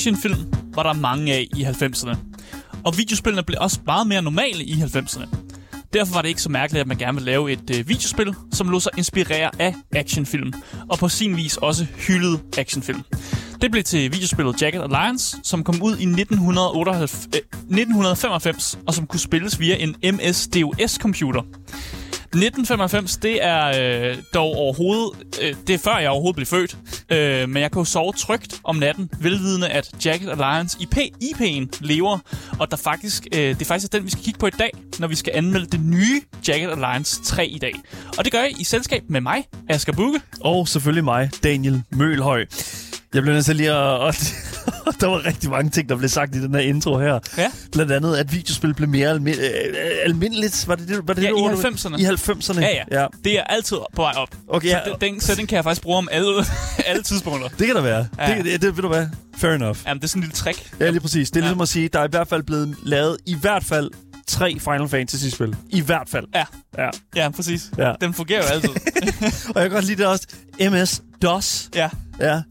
Actionfilm var der mange af i 90'erne. Og videospillene blev også meget mere normale i 90'erne. Derfor var det ikke så mærkeligt, at man gerne ville lave et øh, videospil, som lå sig inspirere af actionfilm, og på sin vis også hyldede actionfilm. Det blev til videospillet Jacket Alliance, som kom ud i 1998, øh, 1995, og som kunne spilles via en MS-DOS-computer. 1995, det er øh, dog overhovedet... Øh, det er før jeg overhovedet blev født. Øh, men jeg kan sove trygt om natten, velvidende at Jacket Alliance IP, IP'en lever. Og der faktisk, øh, det er faktisk den, vi skal kigge på i dag, når vi skal anmelde det nye Jacket Alliance 3 i dag. Og det gør jeg i selskab med mig, Asger Bukke. Og selvfølgelig mig, Daniel Mølhøj. Jeg blev nødt til lige at... Og der var rigtig mange ting, der blev sagt i den her intro her. Ja. Blandt andet, at videospil blev mere almi- øh, almindeligt. Var det det, var det, Ja, det i ord, du- 90'erne. I 90'erne. Ja, ja, ja. Det er altid på vej op. Okay, ja. Så den, den sætning kan jeg faktisk bruge om alle, alle tidspunkter. Det kan der være. Ja. Det, det, det, ved du hvad? Fair enough. Jamen, det er sådan en lille trick. Ja, lige præcis. Det er Ja. ligesom at sige, der er i hvert fald blevet lavet i hvert fald tre Final Fantasy-spil. I hvert fald. Ja, Ja. ja præcis. Ja. Den fungerer jo altid. Og jeg kan godt lide det også. MS-DOS. ja. Ja.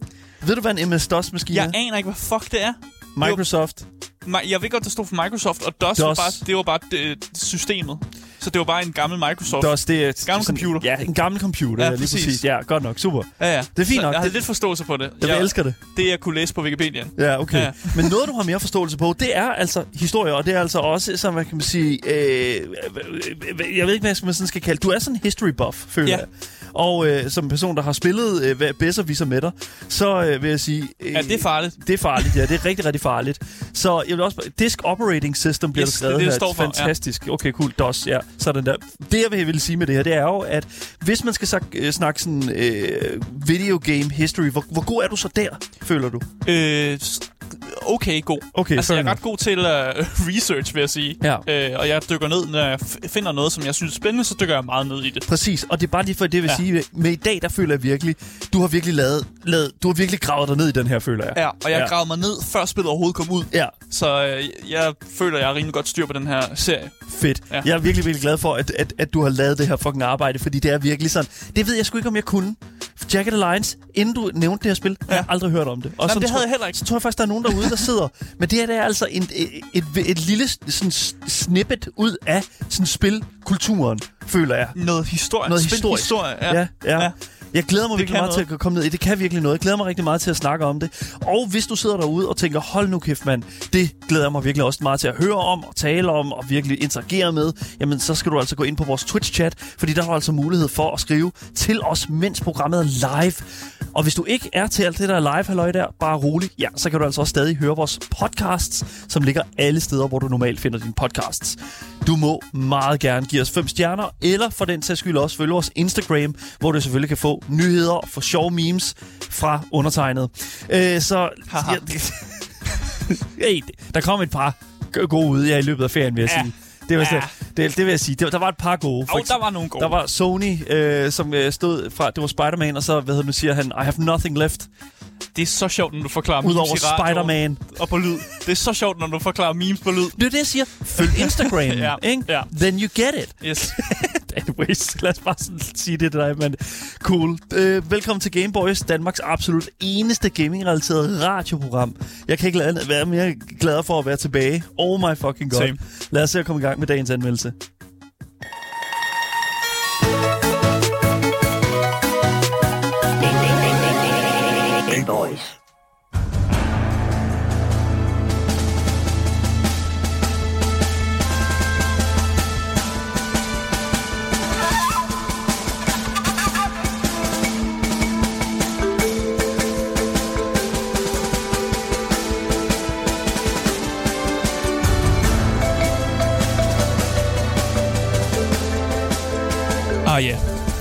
Ved du, hvad en MS-DOS-maskine Jeg er? aner ikke, hvad fuck det er. Microsoft. Mi- Jeg ved godt, det stod for Microsoft, og DOS, DOS. Var bare, det var bare det, systemet. Så det var bare en gammel Microsoft. DOS, det er... Gammel sådan- computer. Ja, en gammel computer. Ja, Ja, lige præcis. præcis. Ja, godt nok. Super. Ja, ja. Det er fint Så nok. Jeg har Det- lidt forståelse på det. Jeg elsker det. Det, jeg kunne læse på Wikipedia. Ja, okay. Ja. Ja. Men noget, du har mere forståelse på, det er altså historie, og det er altså også, som man kan sige, øh, jeg ved ikke, hvad man sådan skal kalde Du er sådan en history buff, føler Ja. jeg. Og øh, som en person, der har spillet øh, Besserwisser med dig, så øh, vil jeg sige... Øh, Ja, det er farligt. Det er farligt, ja. Det er rigtig, rigtig farligt. Så jeg vil også... Disk Operating System bliver Yes, skrevet det det, det her. står for, ja. Fantastisk. Okay, cool. DOS, ja. Sådan der. Det, jeg vil, sige med det her, det er jo, at hvis man skal sak- øh, snakke sådan øh, video game history, hvor, hvor god er du så der, føler du? Øh, okay, god. Okay, altså, jeg er ret god til uh, research, vil jeg sige. Ja. Øh, og jeg dykker ned, når jeg finder noget, som jeg synes er spændende, så dykker jeg meget ned i det. Præcis, og det er bare lige for det, jeg vil Ja. sige. Med i dag, der føler jeg virkelig, du har virkelig lavet, lavet du har virkelig gravet dig ned i den her, føler jeg. Ja, og jeg Ja. gravede mig ned, før spillet overhovedet kom ud. Ja, Så øh, jeg føler, jeg har rimelig godt styr på den her serie. fedt. Ja. Jeg er virkelig, virkelig glad for, at, at, at du har lavet det her fucking arbejde, fordi det er virkelig sådan. Det ved jeg sgu ikke, om jeg kunne. Jacket Alliance, inden du nævnte det her spil, ja. jeg har aldrig hørt om det. Og Jamen, sådan det havde jeg heller ikke. Så tror jeg faktisk, der er nogen derude, der sidder. Men det her det er altså en, et, et, et lille sådan, snippet ud af sådan spilkulturen, føler jeg. Noget historie. Noget historisk. Historie, ja. Ja, ja. ja. Jeg glæder mig Det virkelig meget noget. til at komme ned i. Det kan virkelig noget. Jeg glæder mig rigtig meget til at snakke om det. Og hvis du sidder derude og tænker, hold nu kæft mand, det glæder jeg mig virkelig også meget til at høre om og tale om og virkelig interagere med, jamen så skal du altså gå ind på vores Twitch-chat, fordi der har du altså mulighed for at skrive til os, mens programmet er live. Og hvis du ikke er til alt det der er live, halløj der, bare rolig, ja, så kan du altså også stadig høre vores podcasts, som ligger alle steder, hvor du normalt finder dine podcasts. Du må meget gerne give os fem stjerner, eller for den sags skyld også følge vores Instagram, hvor du selvfølgelig kan få nyheder og få sjove memes fra undertegnet. Øh, så... Haha. Ja, hey, der kom et par gode ud ja, i løbet af ferien, vil jeg Ja. sige. Det, var, Ja. det, det, det vil jeg sige. Det, der var et par gode. Og der var nogle gode. der var Sony, øh, som øh, stod fra... Det var Spider-Man, og så, hvad hedder nu, siger han, I have nothing left. Det er så sjovt, når du forklarer Udover memes radioen Spider-Man. Og på lyd. Det er så sjovt, når du forklarer memes på lyd. Det er det, jeg siger. Følg Instagram, Ja, ikke? ja. Then you get it. Yes. Anyways, lad os bare sådan sige det til dig, men cool. Øh, velkommen til Gameboys, Danmarks absolut eneste gaming-relateret radioprogram. Jeg kan ikke lade, være mere glad for at være tilbage. Oh my fucking god. Same. Lad os se at komme i gang med dagens anmeldelse. Gameboys.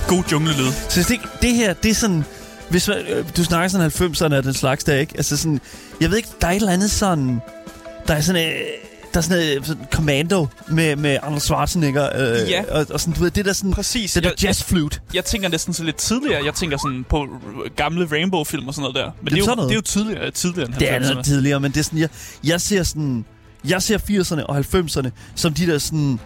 God junglelyd. Så det, det her, det er sådan... Hvis man, øh, du snakker sådan 90'erne og den slags der, ikke? Altså sådan... Jeg ved ikke, der er et eller andet sådan... Der er sådan... Øh, der er sådan, øh, sådan Commando med, med Arnold Schwarzenegger. Øh, Ja. og, og sådan, du ved, det der sådan... Præcis. Det der Jeg- jazz flute. Jeg tænker næsten så lidt tidligere. Jeg tænker sådan på gamle Rainbow-film og sådan noget der. Men det, er er, jo, sådan noget. det er jo tidligere, tidligere end 90'erne. Det er noget tidligere, men det er sådan, jeg, jeg ser sådan... Jeg ser 80'erne og 90'erne som de der sådan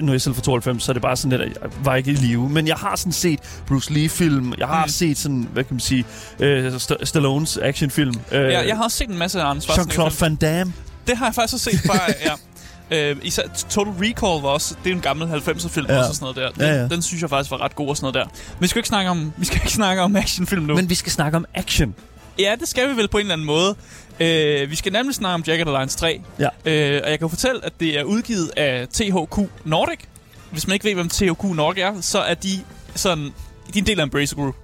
nu er jeg selv fra 92, så er det bare sådan lidt, at jeg var ikke i live. Men jeg har sådan set Bruce Lee-film. Jeg har Mm. set sådan, hvad kan man sige, øh, St- Stallones actionfilm. Øh, Ja, jeg har også set en masse af Arne Schwarzenegger. Jean-Claude Van Damme. Det har jeg faktisk også set bare, ja. Øh, især Total Recall var også, det er en gammel 90'er-film Ja. også og sådan noget der. Den, Ja, ja. den synes jeg faktisk var ret god og sådan noget der. Men vi skal ikke snakke om, vi skal ikke snakke om actionfilm nu. Men vi skal snakke om action. ja, det skal vi vel på en eller anden måde. Øh, vi skal nemlig snakke om Jagged Alliance 3. Ja. Øh, og jeg kan fortælle, at det er udgivet af THQ Nordic. Hvis man ikke ved, hvem THQ Nordic er, så er de sådan... De er en del af Embracer Group.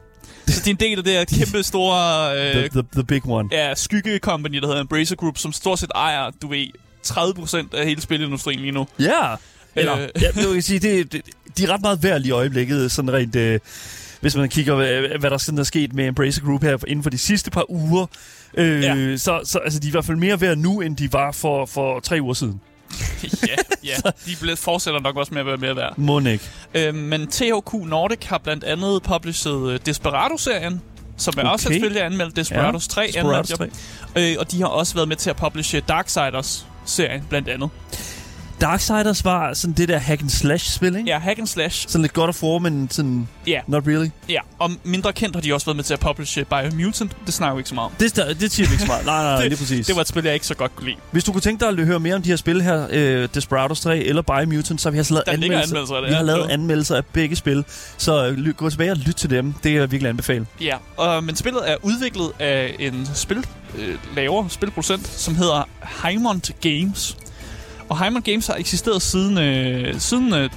Så de er en del af det her kæmpe store... The, Øh, the, the big one. ja, skygge company, der hedder Embracer Group, som stort set ejer, du ved, 30% af hele spilindustrien lige nu. Ja. Eller, Øh. ja, jeg vil sige, det, det, de er ret meget værd lige i øjeblikket, sådan rent... Øh, hvis man kigger, hvad, hvad der sådan er sket med Embracer Group her inden for de sidste par uger, øh, Ja. ja. så, så altså, de er i hvert fald mere værd nu, end de var for, for tre uger siden. ja, ja. De blev, fortsætter nok også med at være mere værd. Må ikke. Øh, men THQ Nordic har blandt andet publiceret uh, Desperado-serien, som er okay. også selvfølgelig anmeldt. Desperados 3 Desperados anmeldt, ja. øh, Og de har også været med til at publishe Darksiders-serien, blandt andet. Darksiders var sådan det der hack and slash spil, ikke? Ja, hack and slash. Sådan lidt godt at få, men sådan Ja, not really. ja. Og mindre kendt har de også været med til at publishe Biomutant. Det snakker vi ikke så meget om. Det, det, det siger vi ikke så meget. Nej, nej, nej, Det- er præcis. Det var et spil, jeg ikke så godt kunne lide. Hvis du kunne tænke dig at høre mere om de her spil her, øh, Desperados 3 eller Biomutant, så har vi altså lavet anmeldelser. anmeldelser det. Vi har lavet anmeldelser af begge spil, så øh, gå tilbage og lyt til dem. Det kan jeg virkelig anbefale. Ja, og, men spillet er udviklet af en spil, øh, laver, spilproducent, som hedder Heimont Games. Og Heimont Games har eksisteret siden, øh, siden øh,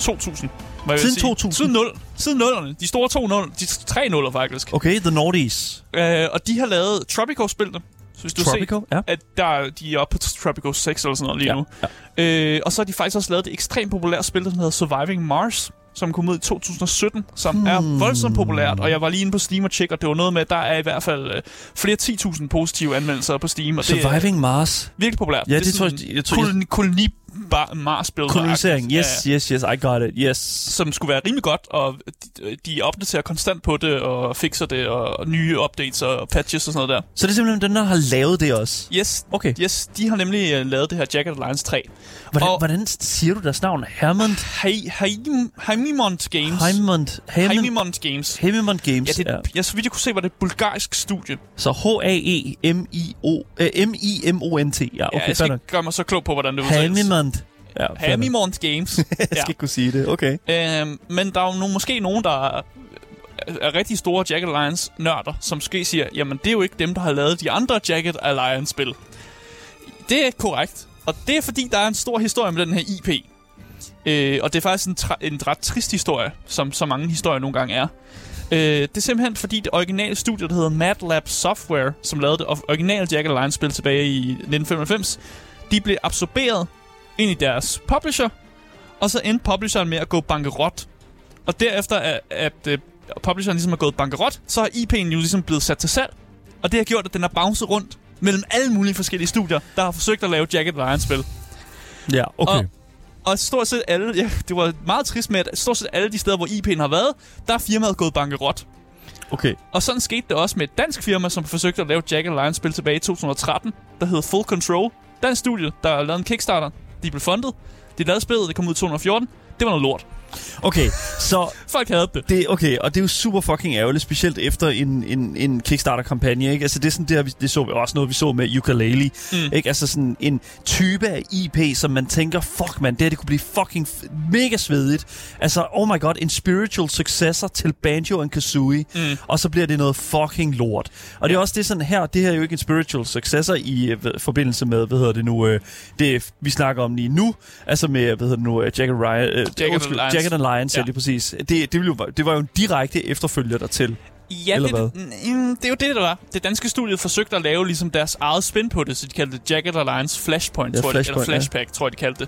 2000. hvad Siden sige. 2000? Siden 0. Siden 0'erne. De store to 0, de tre 0'er faktisk. Okay, The Nordies. Øh, og de har lavet Tropico-spillene. Så hvis du Tropico, ja. ser, at der, de er oppe på Tropico 6 eller sådan noget lige Ja, nu. Øh, og så har de faktisk også lavet det ekstremt populære spil, der hedder Surviving Mars, som kom ud i 2017, som hmm. er voldsomt populært. Og jeg var lige inde på Steam og tjekke, og det var noget med, at der er i hvert fald øh, flere 10.000 positive anmeldelser på Steam. Og det er Surviving Mars. virkelig populært. Ja, det, er tror jeg... jeg, tror, koloni, koloni bar, Mars-spil. kolonisering. Ja, Yes, yes, yes, I got it. Yes. som skulle være rimelig godt, og de, de opdaterer konstant på det, og fikser det, og nye updates og patches og sådan noget der. Så det er simpelthen den, der har lavet det også. Yes, Okay. yes de har nemlig uh, lavet det her Jagged Alliance 3. Hvordan, Og- hvordan siger du deres navn? Hermond? Hei- Heim- Heimimont Games. Heimond? Heimimont Games. Heimond Games. Ja, det, ja. Jeg, så vidt jeg kunne se, var det et bulgarsk studie. Så H-A-E-M-I-O... øh, M-I-M-O-N-T. Ja, ja, okay, jeg fair skal ikke gøre mig så klog på, hvordan det udtales. Heimond. Ja. Heimimont Games. Jeg ja. skal ikke kunne sige det. Okay. øhm, men der er jo nogle, måske nogen, der er, er rigtig store Jagged Alliance-nørder, som måske siger, jamen det er jo ikke dem, der har lavet de andre Jagged Alliance-spil. Det er korrekt. Og det er fordi, der er en stor historie med den her IP. Øh, og det er faktisk en, tra- en ret trist historie, som så mange historier nogle gange er. Øh, det er simpelthen fordi det originale studie, der hedder Mad Lab Software, som lavede det originale Jagged Alliance-spil tilbage i 1995, de blev absorberet ind i deres publisher, og så endte publisheren med at gå bankerot. Og derefter, at, at uh, publisheren ligesom er gået bankerot, så har IP'en jo ligesom blevet sat til salg. Og det har gjort, at den har bouncet rundt mellem alle mulige forskellige studier, der har forsøgt at lave Jagged Alliance-spil. Ja, okay. Og- Og stort set alle, ja, det var meget trist med, at stort set alle de steder, hvor IP'en har været, der er firmaet gået bankerot. Okay. Og sådan skete det også med et dansk firma, som forsøgte at lave Jagged Alliance-spil tilbage i 2013, der hed Full Control. Dansk studie, der lavede en Kickstarter. De blev fundet. De lavede spillet, det kom ud i 2014. Det var noget lort. Okay, så Folk havde det. det, okay, og det er jo super fucking ærgerligt, specielt efter en, en, en Kickstarter-kampagne, ikke? Altså, det er sådan, det, her, vi- det så vi også noget, vi så med Ukulele, Mm. ikke? Altså sådan en type af IP, som man tænker, fuck man, det her, det kunne blive fucking mega svedigt. Altså, oh my god, en spiritual successor til Banjo and Kazooie, Mm. og så bliver det noget fucking lort. Og det er også det sådan her, det her er jo ikke en spiritual successor i øh, forbindelse med, hvad hedder det nu, øh, det vi snakker om lige nu, altså med, hvad hedder det nu, øh, Jagged, Ryan, øh, Jagged undskyld, Alliance. Jagged Alliance, ja. Ja. lige præcis. Det, det, ville jo, det var jo en direkte efterfølger dertil. Ja, Eller det, mm, det er jo det, der var. Det danske studie forsøgte at lave ligesom deres eget spin på det, så de kaldte det Jagged Alliance Flashpoint, Ja, tror Flashpoint, eller Flashpack, tror jeg, de kaldte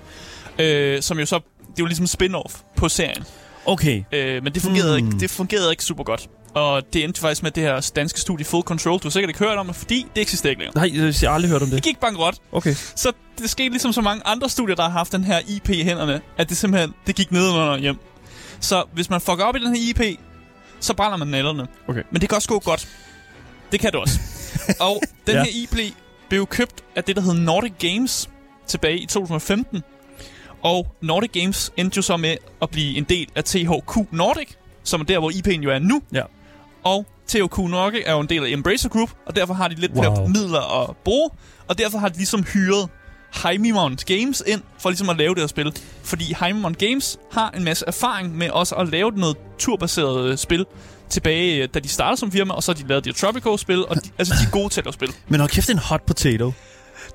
det. Øh, som jo så, det er jo ligesom spin-off på serien. Okay, Øh, men det fungerede, Hmm. ikke, det fungerede ikke super godt. Og det endte faktisk med det her danske studie Full Control. Du har sikkert ikke hørt om det, fordi det eksisterer ikke længere. nej, jeg har aldrig hørt om Det det. gik bankerot. Okay. Så det skete ligesom så mange andre studier, der har haft den her IP i hænderne, at det simpelthen det gik nedenunder hjem. Så hvis man fucker op i den her IP, så brænder man nælderne. Okay. Men det kan også gå godt. Det kan det også. og den Ja. her IP blev købt af det, der hed Nordic Games tilbage i 2015. Og Nordic Games endte jo så med at blive en del af THQ Nordic, som er der, hvor IP'en jo er nu. Ja. Og THQ Nordic er jo en del af Embracer Group, og derfor har de lidt Wow. flere midler at bruge. Og derfor har de ligesom hyret Heimimont Games ind for ligesom at lave det her spil. Fordi Heimimont Games har en masse erfaring med også at lave noget turbaseret spil tilbage, øh, da de startede som firma, og så har de lavet de Tropico-spil, og de, altså de er gode til at lave spil. Men hold kæft, en hot potato.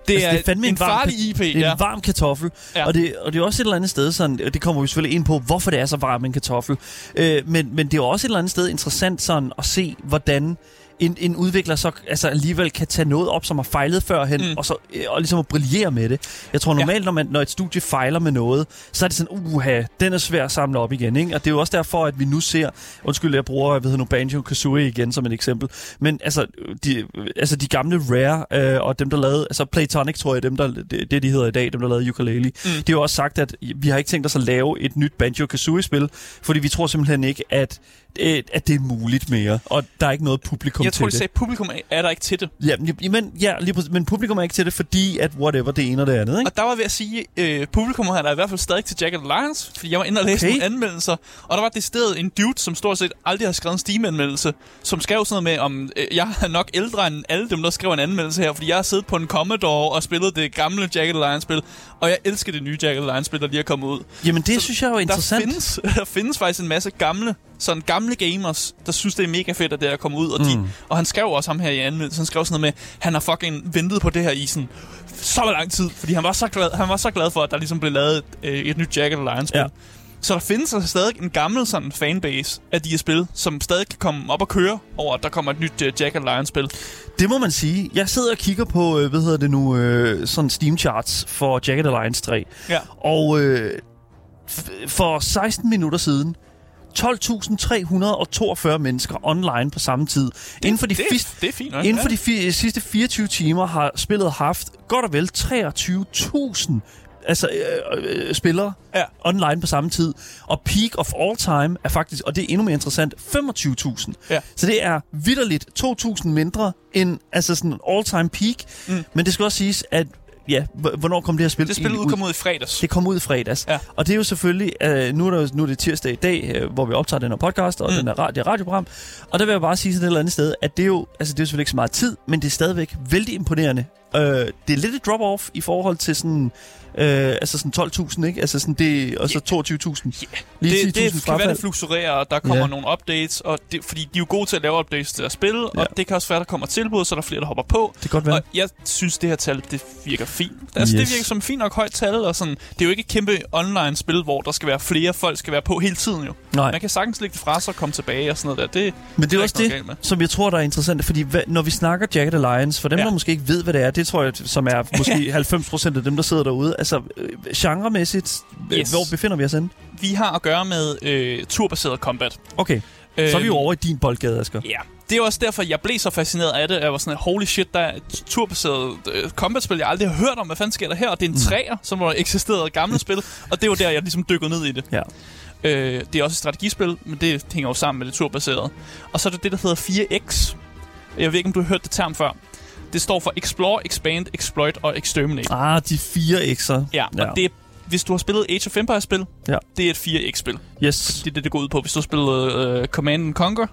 Det, Altså, er, det er fandme en en varm farlig kat- IP, Det er ja. en varm kartoffel, ja. og, det, og det er også et eller andet sted, sådan, og det kommer vi selvfølgelig ind på, hvorfor det er så varm en kartoffel. Øh, men, men det er også et eller andet sted interessant sådan at se, hvordan en, en udvikler så altså alligevel kan tage noget op, som har fejlet førhen, Mm. og, så, øh, og ligesom at brillere med det. Jeg tror normalt, når, man, når et studie fejler med noget, så er det sådan, uha, den er svær at samle op igen. Ikke? Og det er jo også derfor, at vi nu ser, undskyld, jeg bruger, jeg ved nu, Banjo-Kazooie igen som et eksempel, men altså de, altså de gamle Rare, øh, og dem, der lavede, altså Playtonic, tror jeg, dem, der, det, det de hedder i dag, dem, der lavede ukulele, mm. de har jo også sagt, at vi har ikke tænkt os at lave et nyt Banjo-Kazooie-spil, fordi vi tror simpelthen ikke, at øh, at det er muligt mere, og der er ikke noget publikum Jeg til tror, de det. sagde, at publikum er der ikke til det. Ja, men- ja, lige præcis, men publikum er ikke til det, fordi at whatever, det ene og det andet, ikke? Og der var jeg ved at sige, øh, publikum her der er i hvert fald stadig til Jagged Alliance, fordi jeg var inde og læse Okay. nogle anmeldelser, og der var det sted en dude, som stort set aldrig har skrevet en Steam-anmeldelse, som skrev sådan noget med, om øh, jeg er nok ældre end alle dem, der skrev en anmeldelse her, fordi jeg har siddet på en Commodore og spillet det gamle Jagged Alliance-spil, og jeg elsker det nye Jagged Alliance-spil, der lige er kommet ud. Jamen, det Så synes jeg er jo Der interessant. findes, der findes faktisk en masse gamle, sådan gamle gamers, der synes, det er mega fedt, at det er kommet ud. Og, de, Mm. og han skrev også ham her i anmeldelsen, han skrev sådan noget med, han har fucking ventet på det her i sådan så lang tid, fordi han var så glad, han var så glad for, at der ligesom blev lavet et, øh, et nyt Jagged Alliance-spil. Ja. Så der findes altså stadig en gammel sådan fanbase af de her spil, som stadig kan komme op og køre over, at der kommer et nyt uh, Jagged Alliance-spil. Det må man sige. Jeg sidder og kigger på, øh, hvad hedder det nu, øh, sådan Steam charts for Jagged Alliance 3. Ja. Og øh, for 16 minutter siden, 12.342 mennesker online på samme tid. Det, inden for de, det, fis- det er fint inden for ja. de fi- sidste 24 timer har spillet haft godt og vel 23.000 altså, øh, øh, spillere Ja. online på samme tid. Og peak of all time er faktisk, og det er endnu mere interessant, 25.000. Ja. Så det er vidderligt 2.000 mindre end altså sådan all time peak. Mm. Men det skal også siges, at ja, hvornår kom det her spil Det spil egentlig udkom ud i fredags. det kom ud i fredags. Ja. Og det er jo selvfølgelig, øh, nu, er der, nu er det tirsdag i dag, øh, hvor vi optager den her podcast, og Mm. den er ra- det er radioprogram. Og der vil jeg bare sige sådan et eller andet sted, at det er jo, altså det er jo selvfølgelig ikke så meget tid, men det er stadigvæk vældig imponerende. Øh, det er lidt et drop-off i forhold til sådan, øh, altså sådan 12.000, ikke? Altså sådan det, og så 22.000. Ja, Lige det, 10.000 det kan være, det fluktuerer, og der kommer Ja. nogle updates, og det, fordi de er jo gode til at lave updates til at spille. Ja. og det kan også være, der kommer tilbud, så der er flere, der hopper på. Det kan godt være. Og jeg synes, det her tal, det virker fint. Altså, yes. det virker som fint nok højt tal, og sådan, det er jo ikke et kæmpe online-spil, hvor der skal være flere folk, skal være på hele tiden jo. Nej. Man kan sagtens lægge det fra sig og komme tilbage og sådan noget der. Det, Men det er er også det, som jeg tror, der er interessant. Fordi hvad, når vi snakker Jagged Alliance, for dem, ja. der måske ikke ved, hvad det er, det tror jeg, som er måske 90% af dem, der sidder derude. Altså, øh, genremæssigt, Yes. yes. hvor befinder vi os henne? Vi har at gøre med øh, turbaseret combat. Okay, så er vi Øhm, jo over i din boldgade, Asger. Ja, det er også derfor, jeg blev så fascineret af det. Jeg var sådan, holy shit, der er et turbaseret øh, combat-spil, jeg aldrig har hørt om. Hvad fanden sker der her? Og det er en træer, som var eksisterede et gammelt spil. Og det var der, jeg ligesom dykkede ned i det. Ja. Øh, det er også et strategispil, men det hænger jo sammen med det turbaserede. Og så er det det, der hedder 4X. Jeg ved ikke, om du har hørt det term før. Det står for Explore, Expand, Exploit og Exterminate. Ah, de fire X'er. Ja, og Ja. det er, hvis du har spillet Age of Empires-spil, Ja. det er et 4X-spil. Yes. Det er det, det går ud på. Hvis du har spillet uh, Command and Conquer,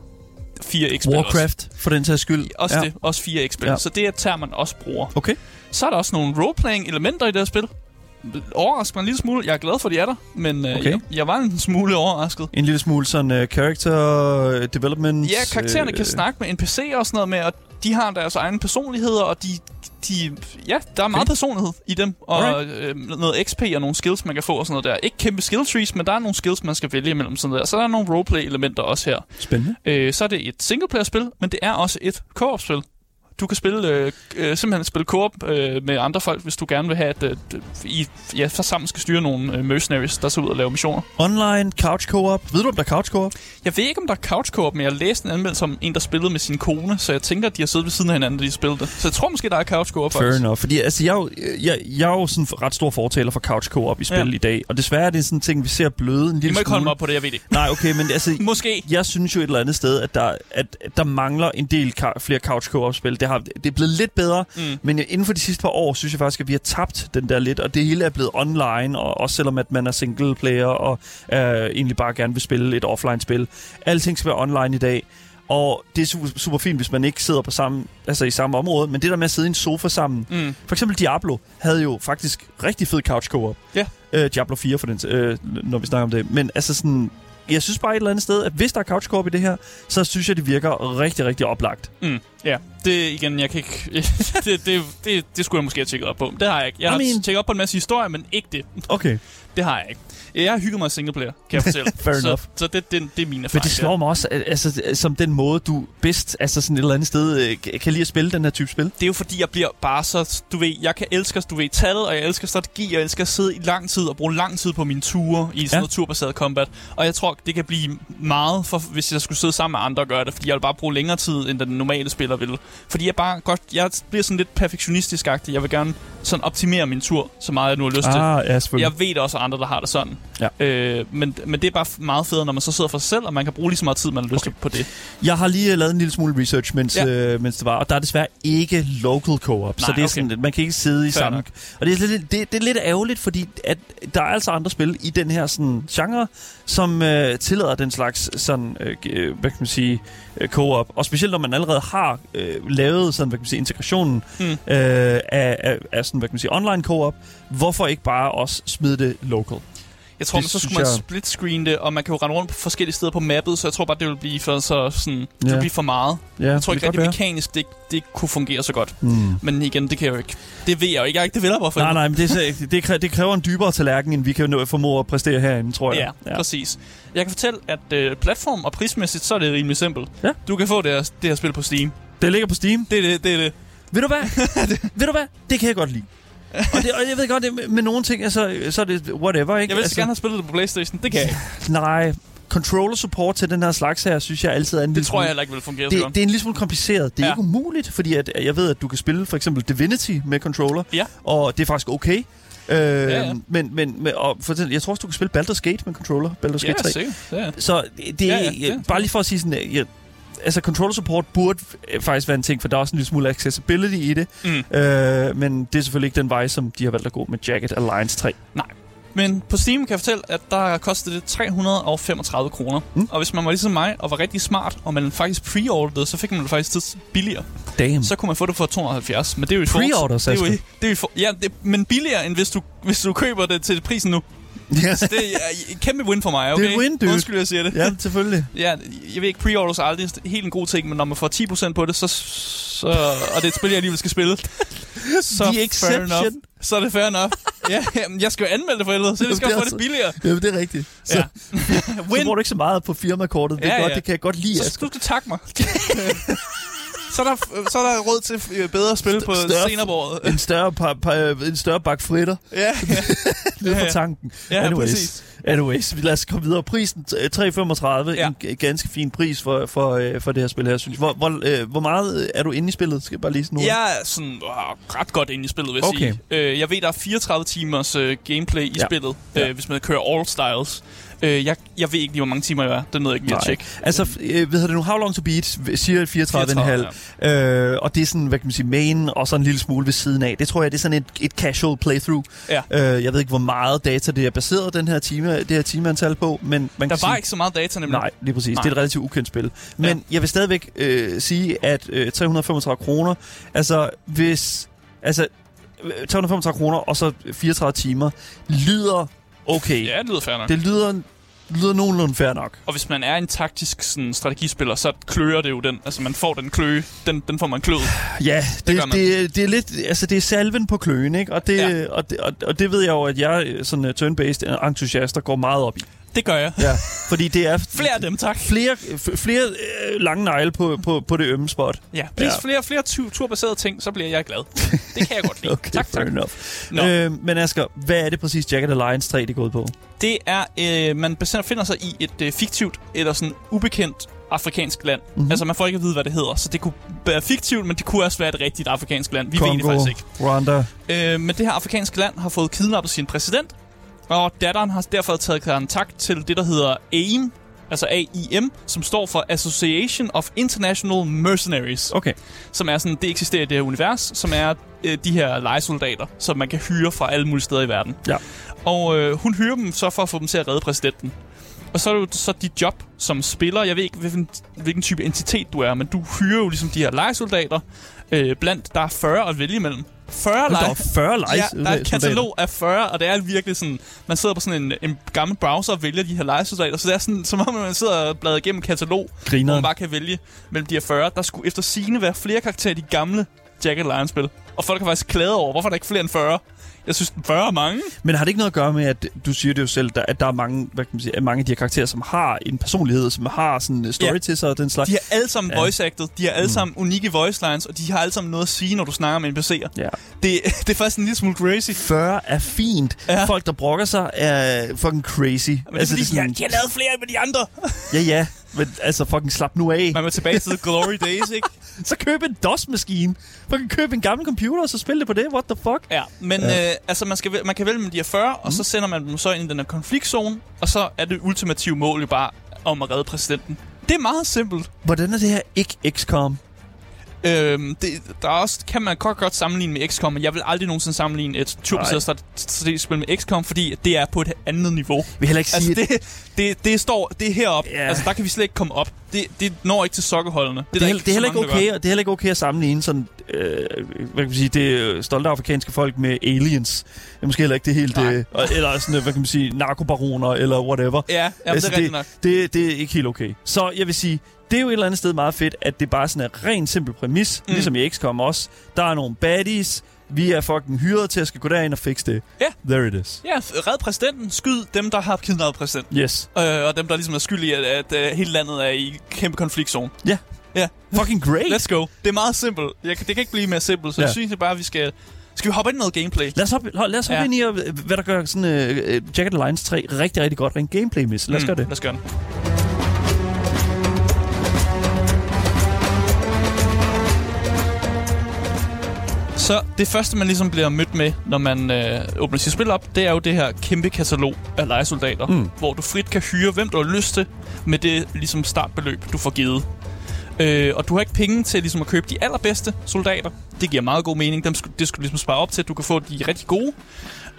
4X-spil også. Warcraft, for den sags skyld. Også ja. det, også 4X-spil. Ja. Ja. Så det er et term, man også bruger. Okay. Så er der også nogle roleplaying-elementer i det her spil. Overrasker mig en lille smule. Jeg er glad for, at de er der, men øh, Okay. jeg, jeg var en smule overrasket. En lille smule sådan uh, character development. Ja, karaktererne øh, kan snakke med NPC'er og sådan noget med, og de har deres egne personligheder, og de, de ja, der er meget Okay. personlighed i dem, og Alright. øh, noget XP og nogle skills, man kan få og sådan noget der. Ikke kæmpe skill trees, men der er nogle skills, man skal vælge imellem sådan der. Så der er nogle roleplay-elementer også her. Spændende. Øh, så er det et singleplayer-spil, men det er også et co-op-spil. Du kan spille, øh, øh, simpelthen spille co-op øh, med andre folk, hvis du gerne vil have, at øh, I ja, så sammen skal styre nogle øh, mercenaries, der skal ud og lave missioner. Online, couch co-op. Ved du, om der er couch co-op? Jeg ved ikke, om der er couch co-op, men jeg læste en anmeldelse om en, der spillede med sin kone, så jeg tænker, at de har siddet ved siden af hinanden, da de spillede det. Så jeg tror måske, der er couch co-op Fair faktisk. enough. Fordi altså, jeg, jo- jeg, jeg er jo sådan ret stor fortaler for couch co-op i spil Ja. i dag. Og desværre er det sådan en ting, vi ser bløde en I lille må ikke holde mig smule. op på det, jeg ved det ikke. Nej, okay, men altså... Måske. Jeg synes jo et eller andet sted, at der, at, at der mangler en del ka- flere couch co-op-spil. Det har, det er blevet lidt bedre, Mm. men inden for de sidste par år, synes jeg faktisk, at vi har tabt den der lidt, og det hele er blevet online, og også selvom at man er single player, og øh, egentlig bare gerne vil spille et offline-spil. Alting skal være online i dag, og det er super, super fint, hvis man ikke sidder på samme, altså i samme område, men det der med at sidde i en sofa sammen, Mm. for eksempel Diablo havde jo faktisk rigtig fed couch co-op. Ja. Øh, Diablo 4 for den, øh, når vi snakker om det. Men altså sådan, jeg synes bare et eller andet sted, at hvis der er couch co-op i det her, så synes jeg, det virker rigtig, rigtig oplagt. Mm. Ja, det igen, jeg kan ikke... det, det, det, det skulle jeg måske have tjekket op på. Det har jeg ikke. Jeg har I mean- tjekket op på en masse historier, men ikke det. Okay. Det har jeg ikke. Jeg har hygget mig single player, kan jeg fortælle. Fair så, enough. Så det, det, det er min Men erfaring. det slår mig også, altså, som den måde, du bedst, altså sådan et eller andet sted, øh, kan- lide at spille den her type spil. det er jo fordi, jeg bliver bare så... Du ved, jeg kan elske, du ved, tallet, og jeg elsker strategi, og jeg elsker at sidde i lang tid og bruge lang tid på mine ture i sådan Ja. noget turbaseret combat. Og jeg tror, det kan blive meget, for, hvis jeg skulle sidde sammen med andre og gøre det, fordi jeg vil bare bruge længere tid, end den normale spiller vil. Fordi jeg bare godt... Jeg bliver sådan lidt perfektionistisk-agtig. Jeg vil gerne sådan optimere min tur, så meget jeg nu har lyst til. Ah, ja, selvfølgelig. Jeg ved også andre, der har det sådan. Ja. Øh, men, men det er bare meget federe, når man så sidder for sig selv, og man kan bruge lige så meget tid, man har lyst Okay. til på det. Jeg har lige øh, lavet en lille smule research, mens, Ja. øh, mens det var, og der er desværre ikke local co-op, så det er okay. sådan, man kan ikke sidde i Fair samme... nok. Og det er, lidt, det, det er lidt ærgerligt, fordi at der er altså andre spil i den her sådan, genre, som øh, tillader den slags sådan, øh, øh, hvad kan man sige, øh, co-op. Og specielt når man allerede har øh, lavet sådan, hvad kan man sige, integrationen Mm. øh, af, af, af sådan, hvad kan man sige, online co-op, hvorfor ikke bare også smide det local? Jeg tror, Det men så skulle man jeg- split screen det, og man kan jo rende rundt på forskellige steder på mappet, så jeg tror bare, det vil blive for, så sådan, det Ja. vil blive for meget. Ja, Jeg tror ikke rigtig mekanisk, det, det kunne fungere så godt. Hmm. Men igen, det kan jeg jo ikke. Det ved jeg jo ikke. Jeg er ikke developer for Nej, nej, men det, er det, kræver, det kræver en dybere tallerken, end vi kan nå- formå at præstere herinde, tror jeg. Ja, ja, præcis. Jeg kan fortælle, at øh, platform og prismæssigt, så er det rimelig simpelt. Ja. Du kan få det her, det her spil på Steam. Det ligger på Steam. Det er det, det er det. Ved du hvad? ved du hvad? Det kan jeg godt lide. Og, det, og jeg ved godt, det, med, med nogle ting, altså, så er det whatever, ikke? Jeg vil altså, gerne have spillet det på Playstation. Det kan jeg ikke. Nej, controller support til den her slags her, synes jeg altid er en Det lille tror jeg heller ikke vil fungere så det, godt. det er en lille smule kompliceret. Det er Ja. ja. ikke umuligt, fordi at, jeg ved, at du kan spille for eksempel Divinity med controller, Ja. og det er faktisk okay. Øh, ja. Men, men, men og for eksempel, jeg tror også, du kan spille Baldur's Gate med controller. Baldur's Ja, Gate 3. sikkert. Ja. Så det, Ja, er ja, ja, det- bare lige for at sige sådan, jeg, altså controller support burde øh, faktisk være en ting, for der er også en lille smule accessibility i det. Mm. Øh, men det er selvfølgelig ikke den vej, som de har valgt at gå med Jagged Alliance 3. Men på Steam kan jeg fortælle, at der kostede det 335 kroner. Mm. Og hvis man var ligesom mig og var rigtig smart, og man faktisk pre-orderede, så fik man det faktisk tids billigere. Damn. Så kunne man få det for 270. Men det er jo i forhold- Pre-order, det er jo, i- det er jo i for, ja, det, men billigere, end hvis du, hvis du køber det til prisen nu. Ja, Så det er et kæmpe win for mig, okay? Det er win, dude. Undskyld, jeg siger det. ja selvfølgelig. Ja, jeg ved ikke, pre-orders er aldrig helt en god ting, men når man får 10% på det, så, så, og det er et spil, jeg alligevel skal spille, så The fair enough. Så er det fair enough. ja, jamen, jeg skal jo anmelde det for helvede, så jeg skal er få det billigere. Ja, det er rigtigt. Så, Ja. så bruger du ikke så meget på firmakortet. Det, er Ja, godt, ja. det kan jeg godt lide. Så Asger. du skal takke mig. Så, er der, så er der råd til øh, bedre spil på Større- scenerbordet. En større, pa, pa, en større bak fritter ja, ja. ned Ja, ja. tanken. ja Anyways. præcis. Anyways, lad os komme videre. Prisen øh, 3,35. Ja. En ganske fin pris for, for, øh, for det her spil her, synes jeg. Hvor, hvor, øh, hvor meget øh, er du inde i spillet? Skal jeg bare lige sådan Jeg er sådan øh, ret godt inde i spillet, vil jeg Okay. sige. Øh, jeg ved, der er 34 timers øh, gameplay i Ja. spillet, Ja. øh, hvis man kører all styles. Øh, jeg, jeg ved ikke lige, hvor mange timer jeg er. Det nåede jeg ikke lige at tjekke. Altså, øh, hvad hedder det nu? How long to beat? Siger 34,5. 34, Øh, og det er sådan, hvad kan man sige, main og så en lille smule ved siden af. Det tror jeg, det er sådan et, et casual playthrough. Ja. Øh, jeg ved ikke, hvor meget data det er baseret den her time, det her timeantal på, men man Der kan var sige, ikke så meget data, nemlig. Nej, lige præcis. Nej. Det er et relativt ukendt spil. Men ja. jeg vil stadigvæk øh, sige, at øh, 335 kroner, altså hvis... Altså, øh, 335 kroner og så 34 timer, lyder okay. Ja, det lyder fair nok. Det lyder, lyder nogenlunde fair nok. Og hvis man er en taktisk sådan, strategispiller, så klører det jo den. Altså, man får den kløe. Den, den får man kløet. Ja, Det det, det, det, er lidt, altså det er salven på kløen, ikke? Og det, Ja. og, det, og, og det ved jeg jo, at jeg øh, sådan uh, turn-based entusiaster går meget op i. Det gør jeg. Ja, fordi det er Flere af dem, tak. flere, flere øh, lange negle på, på, på det ømme spot. Ja, please, Ja. flere, flere tu- turbaserede ting, så bliver jeg glad. Det kan jeg godt lide. Okay, tak, fair tak. enough. Nå. Øh, men Asger, hvad er det præcis Jagged Alliance 3, det går ud på? Det er, øh, man befinder sig i et øh, fiktivt eller sådan ubekendt afrikansk land. Mhm. Mm-hmm. Altså, man får ikke at vide, hvad det hedder. Så det kunne være fiktivt, men det kunne også være et rigtigt afrikansk land. Vi ved det faktisk ikke. Rwanda. Øh, men det her afrikanske land har fået kidnappet sin præsident, og datteren har derfor taget kontakt til det, der hedder AIM, altså AIM, som står for Association of International Mercenaries, Okay. som er sådan, det eksisterer i det her univers, som er øh, de her lejesoldater, som man kan hyre fra alle mulige steder i verden. Ja. Og øh, hun hyrer dem så for at få dem til at redde præsidenten. Og så er det jo så dit job som spiller. Jeg ved ikke, hvilken, hvilken type entitet du er, men du hyrer jo ligesom de her lejesoldater. Øh, blandt, der er 40 at vælge imellem. 40 Der lege... er 40 live Ja, der er et katalog af 40, og det er virkelig sådan... Man sidder på sådan en, en gammel browser og vælger de her lejesoldater, så det er sådan, som om man sidder og bladrer igennem katalog, hvor Grineren. man bare kan vælge mellem de her 40. Der skulle efter sigende være flere karakterer i de gamle Jacket Lion-spil. Og folk har faktisk klaget over, hvorfor er der ikke flere end 40? Jeg synes, 40 er mange. Men har det ikke noget at gøre med, at du siger det jo selv, der, at der er mange, hvad kan man sige, mange af de her karakterer, som har en personlighed, som har sådan en story Ja. til sig og den slags? De er alle sammen Ja. ja. voice-acted, de har alle mm. sammen unikke voice lines, og de har alle sammen noget at sige, når du snakker med NPC'er. Ja. Det, det er faktisk en lille smule crazy. 40 er fint. Ja. Folk, der brokker sig, er fucking crazy. Men altså, det er fordi, sådan, de, har, de har lavet flere end de andre. Ja, ja. Men altså, fucking slap nu af. Man var tilbage til glory days, ikke? Så køb en DOS-maskine. Fucking køb en gammel computer, og så spil det på det. What the fuck? Ja, men ja. Øh, altså, man, skal, man kan vælge med de her 40, og så sender man dem så ind i den her konfliktzone, og så er det ultimative mål jo bare om at redde præsidenten. Det er meget simpelt. Hvordan er det her ikke XCOM? Øhm, det, der er også, kan man godt, godt sammenligne med XCOM, men jeg vil aldrig nogensinde sammenligne et turbaseret strate- strategisk spil med XCOM, fordi det er på et andet niveau. Vi heller ikke sige, Altså, det, det, det står det er heroppe. Ja. Altså, der kan vi slet ikke komme op. Det, det når ikke til sokkeholdene. det, der er, det, er heller ikke okay, det er heller ikke okay at sammenligne sådan, øh, hvad kan man sige, det øh, stolte afrikanske folk med aliens. Det er måske heller ikke det helt, øh, eller sådan, øh, hvad kan man sige, narkobaroner, eller whatever. Ja, jamen, Altså, det er rigtigt nok. Det, det er ikke helt okay. Så jeg vil sige, det er jo et eller andet sted meget fedt, at det bare sådan er ren simpel præmis, Mm. ligesom i XCOM også. Der er nogle baddies, vi er fucking hyret til at skal gå derind og fikse det. Ja. There it is. Ja, red præsidenten. Skyd dem, der har kidnappet præsidenten. Yes. Øh, og dem, der ligesom er skyld i, at, at, at hele landet er i kæmpe konfliktzone. Ja. Ja. Fucking great. Let's go. Det er meget simpelt. Jeg, det kan ikke blive mere simpelt, så ja. Jeg synes bare, at vi skal... Skal vi hoppe ind i noget gameplay? Lad os hoppe, lad os hoppe Ja. ind i, øh, hvad der gør sådan, uh, Jacket Alliance 3 rigtig, rigtig godt rent gameplay-mæssigt. Lad os mm. gøre det. Lad os gøre det. Så det første, man ligesom bliver mødt med, når man øh, åbner sit spil op, det er jo det her kæmpe katalog af lejesoldater, mm. Hvor du frit kan hyre, hvem du har lyst til, med det ligesom startbeløb, du får givet. Øh, og du har ikke penge til ligesom at købe de allerbedste soldater. Det giver meget god mening. Dem skulle, det skulle du ligesom spare op til, at du kan få de rigtig gode.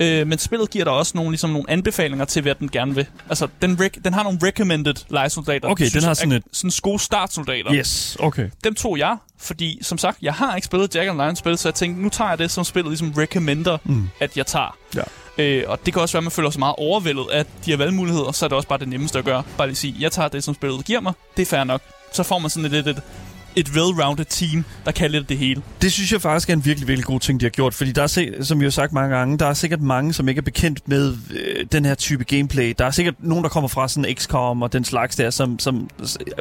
Øh, men spillet giver dig også nogle, ligesom nogle anbefalinger til, hvad den gerne vil. Altså, den, rec- den har nogle recommended lejesoldater. Okay, synes den har sådan et- Sådan gode startsoldater. Yes, okay. Dem tog jeg, fordi som sagt, jeg har ikke spillet Jack Online spil, så jeg tænkte, nu tager jeg det som spillet ligesom recommender, mm. at jeg tager. Ja. Øh, og det kan også være, at man føler sig meget overvældet af de her valgmuligheder, så er det også bare det nemmeste at gøre. Bare lige sige, jeg tager det, som spillet giver mig. Det er fair nok. Så får man sådan et, et, et, et well-rounded team, der kan lidt det hele. Det synes jeg faktisk er en virkelig, virkelig god ting, de har gjort. Fordi der er, som vi har sagt mange gange, der er sikkert mange, som ikke er bekendt med øh, den her type gameplay. Der er sikkert nogen, der kommer fra sådan XCOM og den slags der, som, som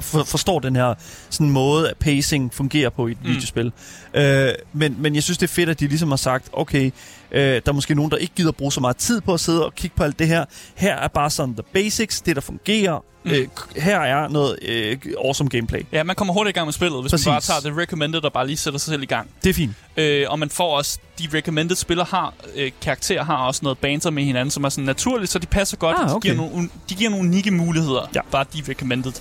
for, forstår den her sådan måde, at pacing fungerer på i et mm. videospil. Øh, men, men jeg synes, det er fedt, at de ligesom har sagt, okay, øh, der er måske nogen, der ikke gider bruge så meget tid på at sidde og kigge på alt det her. Her er bare sådan the basics, det der fungerer. Mm. Øh, her er noget øh, awesome gameplay. Ja, man kommer hurtigt i gang med spillet, hvis Præcis. man bare tager det recommended og bare lige sætter sig selv i gang. Det er fint. Øh, og man får også, de recommended spillere har, øh, karakterer har også noget banter med hinanden, som er sådan naturligt, så de passer godt. Ah, de, okay. giver nogle, de giver nogle unikke muligheder, Ja. bare de recommended.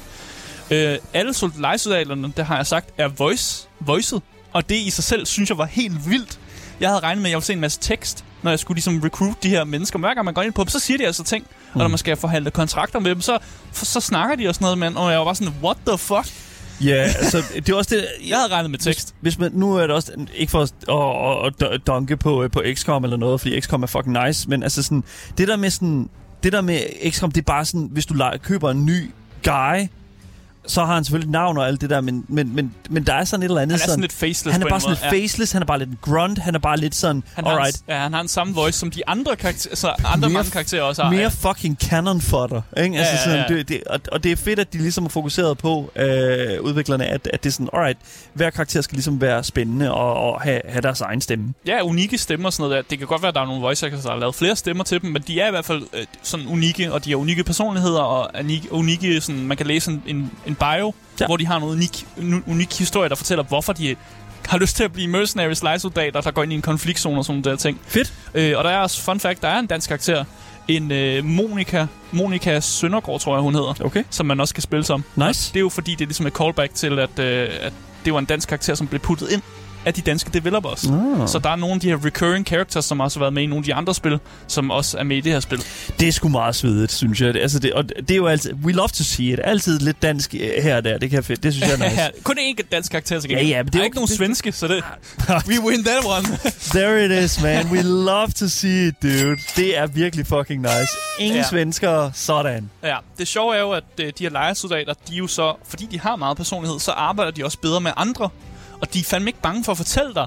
Øh, alle sol- lejesoldaterne, det har jeg sagt, er voice, voiced, og det i sig selv, synes jeg var helt vildt. Jeg havde regnet med, at jeg ville se en masse tekst, når jeg skulle ligesom recruit de her mennesker. Men hver gang man går ind på dem, så siger de altså ting. Mm. Og når man skal forhandle kontrakter med dem, så, så snakker de og sådan noget, man. Og jeg var bare sådan, what the fuck? Ja, altså, det er også det... Jeg havde regnet med tekst. Hvis, hvis man, nu er det også, ikke for at, at, at, at dunke på, øh, på XCOM eller noget, fordi XCOM er fucking nice, men altså sådan, det der med sådan, det der med XCOM, det er bare sådan, hvis du køber en ny guy, så har han selvfølgelig navn og alt det der, men, men, men, men der er sådan et eller andet Han er sådan lidt faceless han er bare sådan lidt faceless, han er bare lidt en grunt, han er bare lidt sådan, Han har, alright, en, ja, han har en samme voice som de andre karakterer, altså andre Mere- mange karakterer også har. mere ja. fucking canon fodder, ikke? Altså Ja, ja, sådan, ja. Det, det, og, og det er fedt, at de ligesom har fokuseret på, øh, udviklerne, at, at det er sådan, alright, hver karakter skal ligesom være spændende og, og have, have deres egen stemme. Ja, unikke stemmer og sådan noget der. Det kan godt være, at der er nogle voice actors, der har lavet flere stemmer til dem, men de er i hvert fald øh, sådan unikke, og de har unikke personligheder, og unikke sådan, man kan læse en, en, en bio, ja. Hvor de har noget unik, en unik historie, der fortæller, hvorfor de har lyst til at blive mercenaries lejesoldater, der går ind i en konfliktzone og sådan nogle der ting. Fedt. Øh, og der er også, fun fact, der er en dansk karakter en øh, Monika, Monika Søndergaard, tror jeg, hun hedder, Okay. som man også kan spille som. Nice. Det er jo fordi, det er ligesom et callback til, at, øh, at det var en dansk karakter, som blev puttet ind af de danske developers. Ah. Så der er nogle af de her recurring characters, som også har været med i nogle af de andre spil, som også er med i det her spil. Det er sgu meget svedigt, synes jeg. Altså, det, og det er jo altid... We love to see it. Altid lidt dansk øh, her og der. Det kan fedt. Det synes jeg er nice. Kun én dansk karakter til Ja, gengæld. ja, men det er er jo- ikke nogen det- svenske, så det... We win that one. There it is, man. We love to see it, dude. Det er virkelig fucking nice. Ingen Ja. ja. svenskere. Sådan. ja, det sjove er jo, at øh, de her lejesoldater, de er jo så... Fordi de har meget personlighed, så arbejder de også bedre med andre. Og de er fandme ikke bange for at fortælle dig,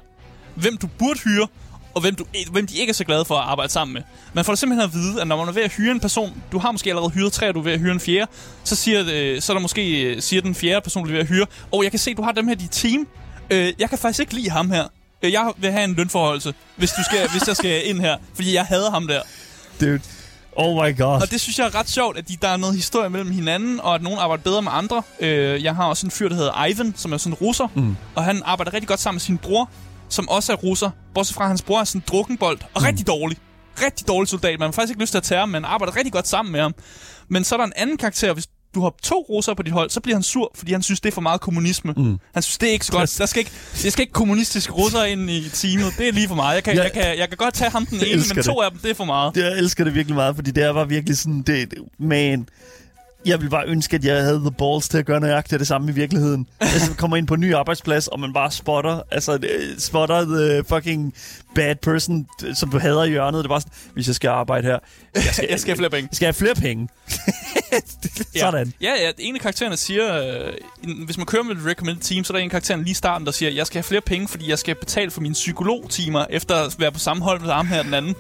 hvem du burde hyre, og hvem, du, hvem de ikke er så glade for at arbejde sammen med. Man får simpelthen at vide, at når man er ved at hyre en person, du har måske allerede hyret tre, og du er ved at hyre en fjerde, så, siger, det, så er der måske, øh, siger den fjerde person, du er ved at hyre, og jeg kan se, du har dem her i dit team. Øh, jeg kan faktisk ikke lide ham her. Øh, Jeg vil have en lønforholdelse, hvis, du skal, hvis jeg skal ind her, fordi jeg hader ham der. Dude. Oh my god. Og det synes jeg er ret sjovt, at de, der er noget historie mellem hinanden, og at nogen arbejder bedre med andre. Øh, jeg har også en fyr, der hedder Ivan, som er sådan en russer, mm. og han arbejder rigtig godt sammen med sin bror, som også er russer. Bortset fra, at hans bror er sådan en drukkenbold, og mm. rigtig dårlig. Rigtig dårlig soldat. Man har faktisk ikke lyst til at tage ham, men arbejder rigtig godt sammen med ham. Men så er der en anden karakter, hvis du har to russere på dit hold, så bliver han sur, fordi han synes, det er for meget kommunisme. Mm. Han synes, det er ikke så godt. Der skal ikke, der skal ikke kommunistiske russere ind i teamet. Det er lige for meget. Jeg kan, Ja. jeg kan, jeg kan godt tage ham den Jeg ene, men to det. af dem, det er for meget. Jeg elsker det virkelig meget, fordi det var virkelig sådan, det, man, jeg vil bare ønske, at jeg havde the balls til at gøre nøjagtigt det samme i virkeligheden. Altså, man kommer ind på en ny arbejdsplads, og man bare spotter, altså, spotter the fucking bad person, som du hader i hjørnet. Det er bare sådan, hvis jeg skal arbejde her, Jeg skal, jeg skal have flere penge. skal jeg have flere penge. Sådan. Ja, ja. En af karaktererne siger, øh, hvis man kører med et recommended team, så er der en af karaktererne lige i starten, der siger, jeg skal have flere penge, fordi jeg skal betale for mine psykologtimer, efter at være på samme hold med ham her den anden.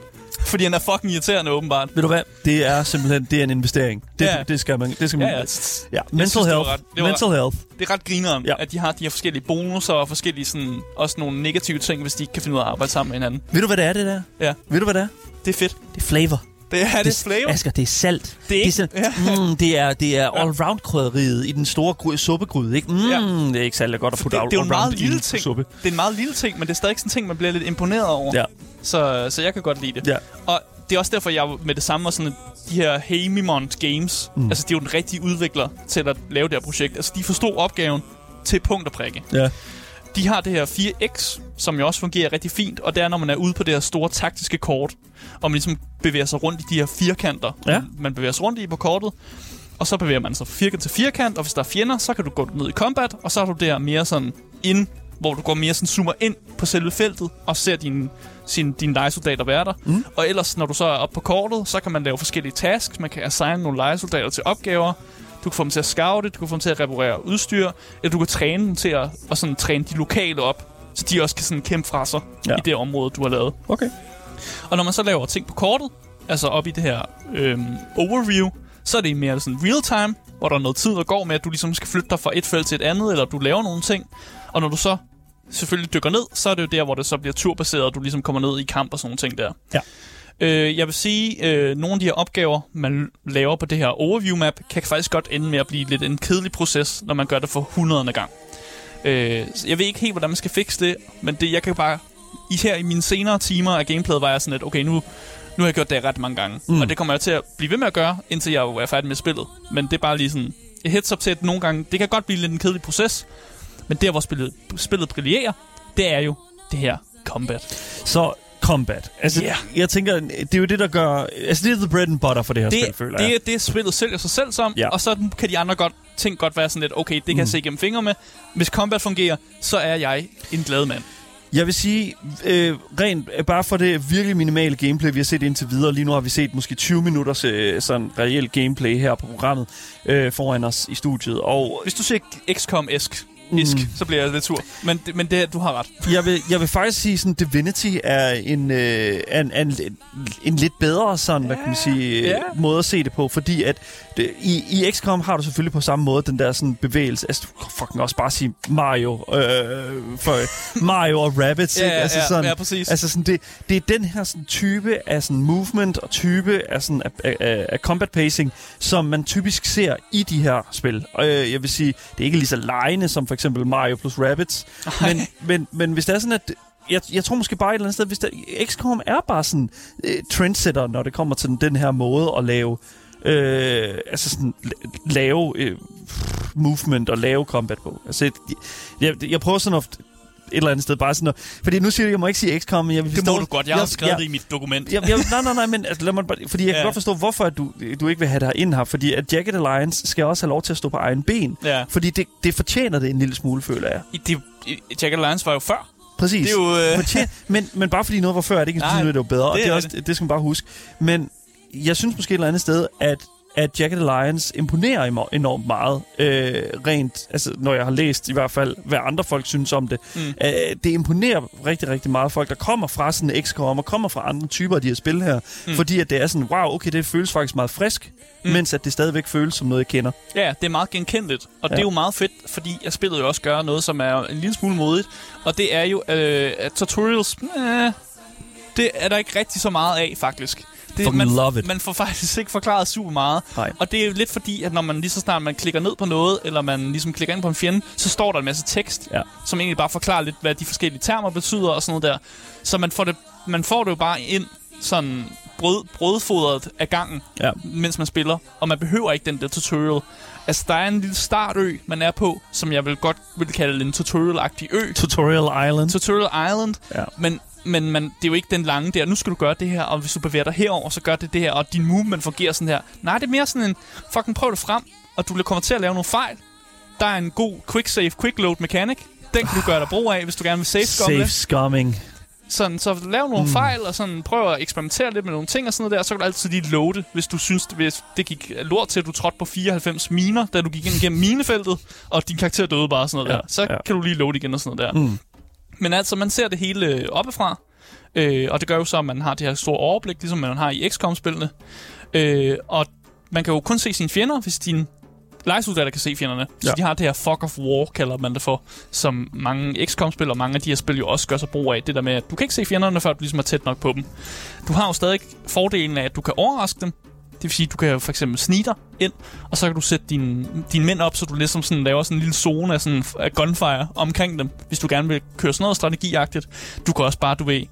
Fordi han er fucking irriterende, åbenbart. Ved du hvad? Det er simpelthen det er en investering. Det, Ja. det skal man. Det skal man. Ja, ja. ja mental synes, det health. ret- det mental health. Det er ret grineren, ja. at de har de her forskellige bonusser og forskellige sådan, også nogle negative ting, hvis de ikke kan finde ud af at arbejde sammen med hinanden. Ved du, hvad det er, det der? Ja, Ved du, hvad det er? det er fedt. Det er flavor. Det er det, flavor. Asger, det er salt. Det er ikke- sådan, mm, det er, det er all-round krydderiet i den store gry- suppegryde, ikke? Mm, Ja. Det er ikke særlig godt at det, putte det er jo en meget all-round lille ting. suppe. Det er en meget lille ting, men det er stadig sådan en ting, man bliver lidt imponeret over. Ja. Så, så jeg kan godt lide det. Ja. Og det er også derfor, jeg med det samme var sådan, at de her Hamimont Games, mm. altså de er jo den rigtige udvikler til at lave det her projekt. Altså de forstod opgaven til punkt og prikke. Ja. De har det her 4X, som jo også fungerer rigtig fint, og det er, når man er ude på det her store taktiske kort, og man ligesom bevæger sig rundt i de her firkanter, Ja. man bevæger sig rundt i på kortet, og så bevæger man sig fra firkant til firkant, og hvis der er fjender, så kan du gå ned i combat, og så er du der mere sådan ind, hvor du går mere sådan zoomer ind på selve feltet, og ser dine, sin, dine lejesoldater være der. Mm. Og ellers, når du så er oppe på kortet, så kan man lave forskellige tasks, man kan assign nogle lejesoldater til opgaver, du kan få dem til at scoute, du kan få dem til at reparere udstyr, eller du kan træne dem til at, og sådan træne de lokale op, så de også kan sådan kæmpe fra sig Ja. i det område, du har lavet. Okay. Og når man så laver ting på kortet, altså op i det her øhm, overview, så er det mere sådan real time, hvor der er noget tid, der går med, at du ligesom skal flytte dig fra et felt til et andet, eller du laver nogle ting. Og når du så selvfølgelig dykker ned, så er det jo der, hvor det så bliver turbaseret, og du ligesom kommer ned i kamp og sådan nogle ting der. Ja. Øh, jeg vil sige, øh, nogle af de her opgaver, man laver på det her overview-map, kan faktisk godt ende med at blive lidt en kedelig proces, når man gør det for 100. gang. Øh, så jeg ved ikke helt, hvordan man skal fikse det, men det, jeg kan bare... I her i mine senere timer af gameplayet var jeg sådan lidt, okay, nu, nu har jeg gjort det ret mange gange. Mm. Og det kommer jeg til at blive ved med at gøre, indtil jeg jo er færdig med spillet. Men det er bare lige sådan et heads up til, at nogle gange... Det kan godt blive lidt en kedelig proces, men der, hvor spillet, spillet brillerer, det er jo det her combat. Så combat. Altså, Ja. jeg tænker, det er jo det, der gør... Altså, det er the bread and butter for det her Det, spil, føler det jeg. er det, spillet sælger sig selv som, Ja. og så kan de andre godt, ting godt være sådan lidt, okay, det kan mm. jeg se gennem fingre med. Hvis combat fungerer, så er jeg en glad mand. Jeg vil sige, øh, rent øh, bare for det virkelig minimale gameplay, vi har set indtil videre. Lige nu har vi set måske 20 minutters øh, sådan reelt gameplay her på programmet øh, foran os i studiet. Og Hvis du siger XCOM-esk, isk, mm. så bliver jeg lidt sur. Men, men det, du har ret. jeg vil, jeg vil faktisk sige, sådan Divinity er en, øh, en, en, en lidt bedre sådan, hvad kan man sige, Ja. ja. måde at se det på. Fordi at det, i, i XCOM har du selvfølgelig på samme måde den der sådan bevægelse. Altså, du kan fucking også bare sige Mario. Øh, for Mario og Rabbids, Ja, ikke? Altså, ja, sådan, ja, præcis. Altså sådan, det, det er den her sådan, type af sådan, movement og type af, sådan, af, af, af combat pacing, som man typisk ser i de her spil. Og øh, jeg vil sige, det er ikke lige så lejende som for eksempel Mario plus Rabbids. Men, men, men hvis det er sådan, at jeg, jeg tror måske bare et eller andet sted, hvis der, XCOM er bare sådan øh, trendsetter, når det kommer til den, den her måde at lave øh, altså sådan la- lave øh, movement og lave combat på. Altså, jeg, jeg, jeg prøver sådan at eller andet sted bare sådan at, fordi nu siger du, jeg må ikke sige XCOM, men jeg vil Det må du godt. Jeg har skrevet jeg, det i mit dokument. jeg, jeg, nej, nej, nej, men altså, lad mig bare, fordi jeg kan Ja. godt forstå, hvorfor at du, du ikke vil have det her ind her, fordi at Jagged Alliance skal også have lov til at stå på egen ben, Ja. fordi det, det fortjener det en lille smule, føler jeg. I- Det, i- Jack Alliance var jo før. Præcis. Det er jo... Øh, men, men bare fordi noget var før, er det ikke Nej, sådan, at det var bedre. og det det, er er også, det. det skal man bare huske. Men jeg synes måske et eller andet sted, at at Jagged Alliance imponerer emo- enormt meget, øh, rent, altså når jeg har læst i hvert fald, hvad andre folk synes om det. Mm. Øh, det imponerer rigtig, rigtig meget folk, der kommer fra sådan en XCOM og kommer fra andre typer af de her spil her, Mm. fordi at det er sådan, wow, okay, det føles faktisk meget frisk, Mm. mens at det stadigvæk føles som noget, jeg kender. Ja, det er meget genkendeligt, og ja. det er jo meget fedt, fordi jeg spillet jo også gør noget, som er en lille smule modigt, og det er jo, øh, at tutorials, øh, det er der ikke rigtig så meget af, faktisk. Det, man, love it. man får faktisk ikke forklaret super meget, Nej. og det er jo lidt fordi, at når man lige så snart man klikker ned på noget, eller man ligesom klikker ind på en fjende, så står der en masse tekst, Ja. som egentlig bare forklarer lidt, hvad de forskellige termer betyder og sådan noget der. Så man får det, man får det jo bare ind sådan brød, brødfodret af gangen, Ja. mens man spiller, og man behøver ikke den der tutorial. Altså, der er en lille startø, man er på, som jeg vil godt vil kalde en tutorial-agtig ø. Tutorial Island. Tutorial Island, Ja. men, men man, det er jo ikke den lange der, nu skal du gøre det her, og hvis du bevæger dig herover, så gør det det her, og din movement fungerer sådan her. Nej, det er mere sådan en, fucking prøv det frem, og du kommer til at lave nogle fejl. Der er en god quick save, quick load mechanic. Den kan du gøre dig brug af, hvis du gerne vil save scumme Safe scumming. Sådan, så lav nogle mm. fejl, og sådan prøv at eksperimentere lidt med nogle ting og sådan noget der, så kan du altid lige loade, hvis du synes, det, hvis det gik lort til, at du trådte på 94 miner, da du gik ind igennem minefeltet, og din karakter døde bare og sådan noget Ja, der. Så ja. kan du lige loade igen og sådan noget der. Mm. Men altså, man ser det hele øh, oppefra, øh, og det gør jo så, at man har det her store overblik, ligesom man har i XCOM-spillene. Øh, og man kan jo kun se sine fjender, hvis din lejesoldater kan se fjenderne. Så Ja. de har det her fuck of war, kalder man det for, som mange XCOM-spil og mange af de her spil jo også gør sig brug af. Det der med, at du kan ikke se fjenderne, før du ligesom er tæt nok på dem. Du har jo stadig fordelen af, at du kan overraske dem. Det vil sige, at du kan jo for eksempel snige dig ind, og så kan du sætte dine din mænd op, så du ligesom sådan laver sådan en lille zone af, sådan, af gunfire omkring dem, hvis du gerne vil køre sådan noget strategiagtigt. Du kan også bare, du ved,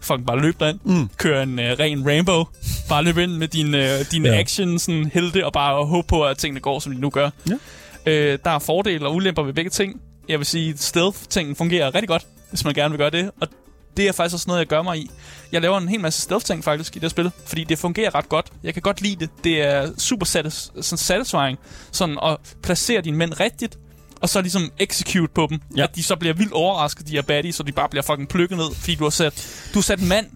fucking bare løbe derind, Mm. køre en øh, ren Rainbow, bare løbe ind med din, øh, din ja. action, sådan helte, og bare håbe på, at tingene går, som de nu gør. Ja. Øh, der er fordele og ulemper ved begge ting. Jeg vil sige, stealth-tingen fungerer rigtig godt, hvis man gerne vil gøre det, og det er faktisk også noget, jeg gør mig i. Jeg laver en hel masse stealth-ting faktisk i det spil, fordi det fungerer ret godt. Jeg kan godt lide det. Det er super satis- sådan satisfying sådan at placere dine mænd rigtigt, og så ligesom execute på dem. Ja. At de så bliver vildt overrasket, de her baddies, så de bare bliver fucking plukket ned, fordi du har sat, du har sat en mand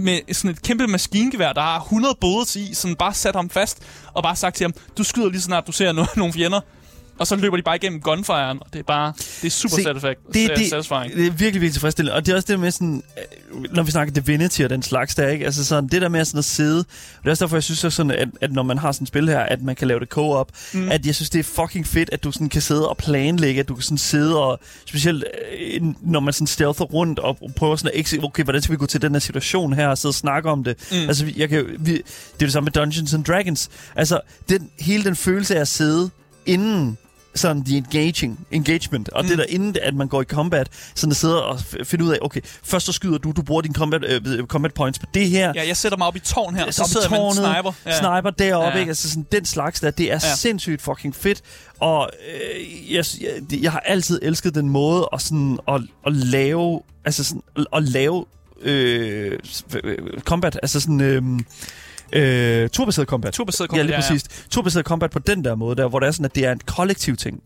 med sådan et kæmpe maskingevær, der har 100 bullets i, sådan bare sat ham fast, og bare sagt til ham, du skyder lige snart du ser no- nogle fjender. Og så løber de bare igennem gunfiren, og det er bare, det er super Se, satisfying. det, det, satisfying. det er virkelig, virkelig tilfredsstillende. Og det er også det med sådan, øh, når vi snakker Divinity og den slags der, ikke? Altså sådan, det der med sådan at sidde, og det er også derfor, jeg synes, at, sådan, at, at når man har sådan et spil her, at man kan lave det co-op, mm. at jeg synes, det er fucking fedt, at du sådan kan sidde og planlægge, at du kan sådan sidde og, specielt øh, når man sådan stealther rundt og prøver sådan at, okay, hvordan skal vi gå til den her situation her, og sidde og snakke om det. Mm. Altså, jeg kan, vi, det er det samme med Dungeons and Dragons. Altså, den, hele den følelse af at sidde inden sådan the engaging, engagement, og mm. det der inden at man går i combat, sådan at sidde og f- finde ud af, okay, først så skyder du, du bruger dine combat, øh, combat points på det her, Ja, jeg sætter mig op i tårn her, og så i sidder jeg med sniper. Ja. Sniper deroppe, Ja. ikke? Altså sådan den slags der, det er ja. Sindssygt fucking fedt. Og øh, jeg, jeg, jeg har altid elsket den måde at sådan at, at lave, altså sådan at, lave øh, øh, combat, altså sådan øh, øh, turbaseret combat. Turbaseret Ja, combat, lige ja, ja. præcis. Turbaseret combat på den der måde der, hvor det er sådan, at det er en kollektiv ting.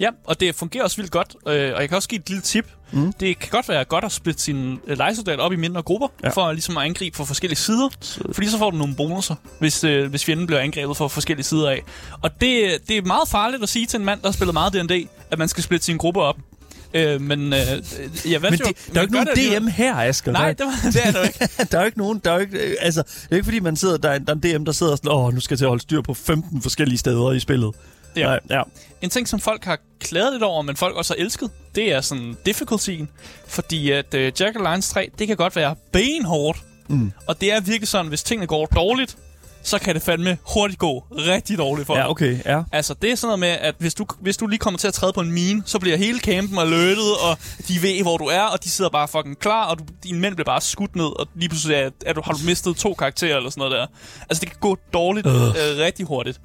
Ja, og det fungerer også vildt godt. Øh, og jeg kan også give et lille tip. Mm. Det kan godt være godt at splitte sine øh, op i mindre grupper, Ja. ja. for ligesom at angribe fra forskellige sider. Fordi så får du nogle bonusser, hvis, øh, hvis fjenden bliver angrebet fra forskellige sider af. Og det, det er meget farligt at sige til en mand, der har spillet meget D&D, at man skal splitte sine grupper op. Øh, men øh, jeg ved Men jo, det, der er jo ikke nogen det alligevel. DM her, Asger. Nej, Der er- det, var, det er der ikke. der er jo ikke nogen, der er jo ikke, øh, altså, det er ikke fordi, man sidder, der er, der er en DM, der sidder sådan, åh, nu skal jeg til at holde styr på 15 forskellige steder i spillet. Ja. Nej, ja. En ting, som folk har klaget lidt over, men folk også har elsket, det er sådan difficultyen. Fordi at uh, Jack Alliance 3, det kan godt være benhårdt. Mm. Og det er virkelig sådan, hvis tingene går dårligt, så kan det fandme hurtigt gå rigtig dårligt for. Ja, okay, ja. Altså, det er sådan noget med, at hvis du, hvis du lige kommer til at træde på en mine, så bliver hele campen alertet, og de ved, hvor du er, og de sidder bare fucking klar, og du, dine mænd bliver bare skudt ned, og lige pludselig er, er du, har du mistet to karakterer eller sådan noget der. Altså, det kan gå dårligt øh, rigtig hurtigt.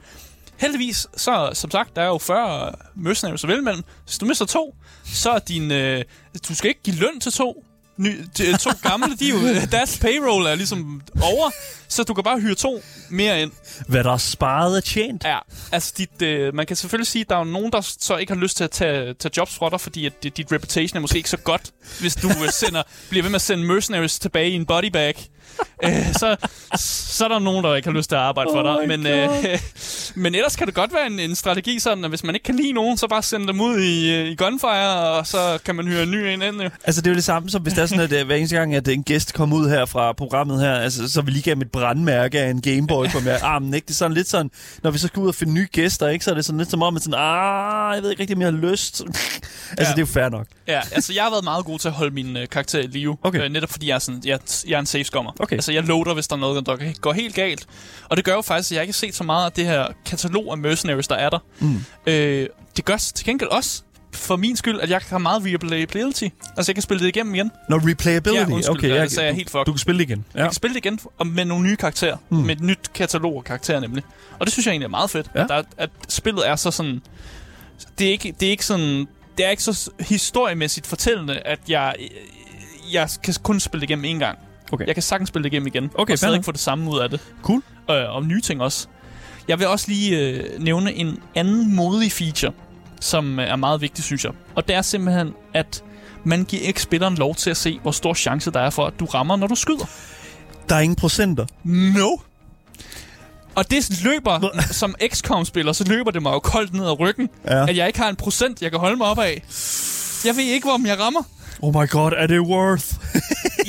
Heldigvis, så som sagt, der er jo 40 mercenaries at vælge mellem. Hvis du mister to, så er din... Øh, du skal ikke give løn til to. Ny, til to gamle, de er jo, deres payroll er ligesom over, så du kan bare hyre to mere ind. Hvad der er sparet er tjent. Ja, altså dit, øh, man kan selvfølgelig sige, at der er nogen, der så ikke har lyst til at tage, tage jobs fra dig, fordi at dit, dit reputation er måske ikke så godt, hvis du øh, sender, bliver ved med at sende mercenaries tilbage i en bodybag. øh, så, så er der nogen, der ikke har lyst til at arbejde for Oh dig. my Men, øh, men ellers kan det godt være en, en strategi sådan, at hvis man ikke kan lide nogen, så bare sende dem ud i, øh, i Gunfire, og så kan man hyre en ny en ind. Jo. Altså, det er jo det samme, som hvis der er sådan, at øh, hver eneste gang, at en gæst kommer ud her fra programmet her, altså, så vi lige gav dem et brandmærke af en Gameboy på med armen, ikke? Det er sådan lidt sådan, når vi så skal ud og finde nye gæster, ikke? Så er det sådan lidt som om, at sådan, ah, jeg ved ikke rigtig, om jeg har lyst. altså, Ja. det er jo fair nok. Ja, altså jeg har været meget god til at holde min øh, karakter i live. Okay. Øh, netop fordi jeg er, sådan, jeg, jeg er en safe scummer. Okay. Altså jeg loader, hvis der er noget, der går helt galt. Og det gør jo faktisk, at jeg ikke har set så meget af det her katalog af mercenaries, der er der. Mm. Øh, det gør til gengæld også for min skyld, at jeg har meget replayability. Altså jeg kan spille det igennem igen. Når replayability, Ja, undskyld, okay, jeg, sagde jeg helt fucked. du kan spille det igen. Ja. Jeg kan spille det igen og med nogle nye karakterer. Mm. Med et nyt katalog af karakterer nemlig. Og det synes jeg egentlig er meget fedt. Ja. At, der, at spillet er så sådan... Det er ikke, det er ikke sådan... Det er ikke så historiemæssigt fortællende, at jeg, jeg kan kun spille det igennem en gang. Okay. Jeg kan sagtens spille det igennem igen. Okay, og stadig få det samme ud af det. Cool. Øh, og nye ting også. Jeg vil også lige øh, nævne en anden modig feature, som øh, er meget vigtig, synes jeg. Og det er simpelthen, at man giver ikke spilleren lov til at se, hvor stor chance der er for, at du rammer, når du skyder. Der er ingen procenter. No. Og det løber, som XCOM-spiller, så løber det mig jo koldt ned ad ryggen, Ja. at jeg ikke har en procent, jeg kan holde mig op af. Jeg ved ikke, hvor jeg rammer. Oh my god, er det worth?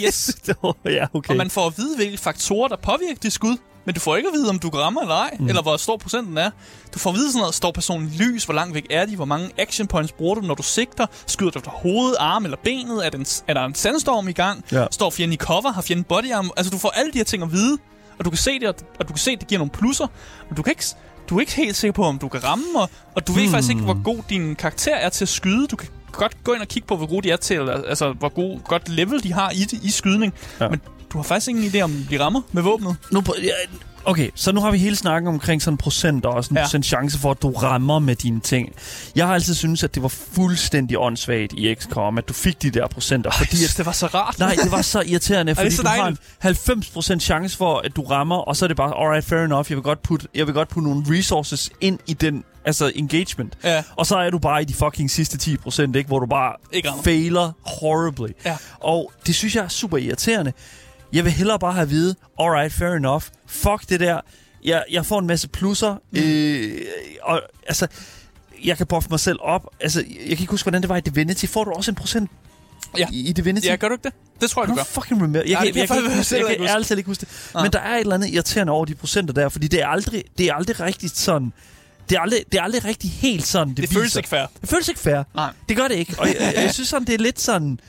Yes. ja, okay. Og man får at vide, hvilke faktorer, der påvirker dit skud. Men du får ikke at vide, om du rammer eller ej, mm. eller hvor stor procenten er. Du får at vide sådan noget, står personen lys, hvor langt væk er de, hvor mange action points bruger du, når du sigter, skyder du efter hovedet, arm eller benet, er, den, er der en sandstorm i gang, Ja. står fjenden i cover, har fjenden bodyarm, altså du får alle de her ting at vide, og du kan se det, og, og du kan se, at det giver nogle plusser, men du kan ikke, du er ikke helt sikker på, om du kan ramme, og, og du ved faktisk ikke, hvor god din karakter er til at skyde. Du kan godt gå ind og kigge på, hvor gode de er til, altså hvor god, godt level de har i, i skydning, ja. men du har faktisk ingen idé, om de rammer med våbnet. Nu, ja, okay, så nu har vi hele snakken omkring sådan procent og sådan Ja. procent chance for, at du rammer med dine ting. Jeg har altid syntes, at det var fuldstændig åndssvagt i XCOM, at du fik de der procenter. Ej, fordi at, det var så rart. nej, det var så irriterende, fordi så du har en dejligt? 90% chance for, at du rammer, og så er det bare, alright, fair enough, jeg vil godt putte, jeg vil godt putte nogle resources ind i den altså engagement. Ja. Og så er du bare i de fucking sidste 10%, ikke? hvor du bare Ikke rammer. failer horribly. Ja. Og det synes jeg er super irriterende. Jeg vil hellere bare have at vide, alright, fair enough. Fuck det der. Jeg, jeg får en masse plusser. Mm. Øh, og altså, jeg kan buffe mig selv op. Altså, jeg kan ikke huske, hvordan det var i Divinity. Får du også en procent Ja. i, Divinity? Ja, gør du ikke det? Det tror jeg, du gør. fucking remember. Jeg, Nej, kan, jeg, jeg faktisk jeg heller kan ærligt talt ikke huske det. Nej. Men der er et eller andet irriterende over de procenter der, fordi det er aldrig, det er aldrig rigtigt sådan... Det er aldrig, det er aldrig rigtig helt sådan, det, Det føles viser. ikke fair. Det føles ikke fair. Nej. Det gør det ikke. Og jeg, jeg synes sådan, det er lidt sådan...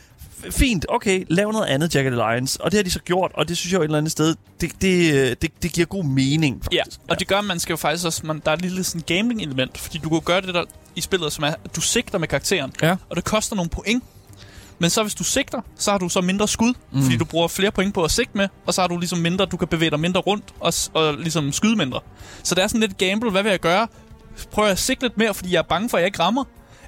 Fint, okay, lav noget andet Jagged Alliance. Og det har de så gjort, og det synes jeg jo et eller andet sted, det, det, øh, det, det giver god mening, Ja, faktisk. og det gør, at man skal jo faktisk også... Man, der er et lille sådan gambling-element, fordi du kan gøre det der i spillet, som er, at du sigter med karakteren, Ja. og det koster nogle point. Men så hvis du sigter, så har du så mindre skud, mm. fordi du bruger flere point på at sigte med, og så har du ligesom mindre, du kan bevæge dig mindre rundt og, og ligesom skyde mindre. Så det er sådan lidt gamble, hvad vil jeg gøre? Prøver jeg at sigte lidt mere, fordi jeg er bange for, at jeg ikke rammer?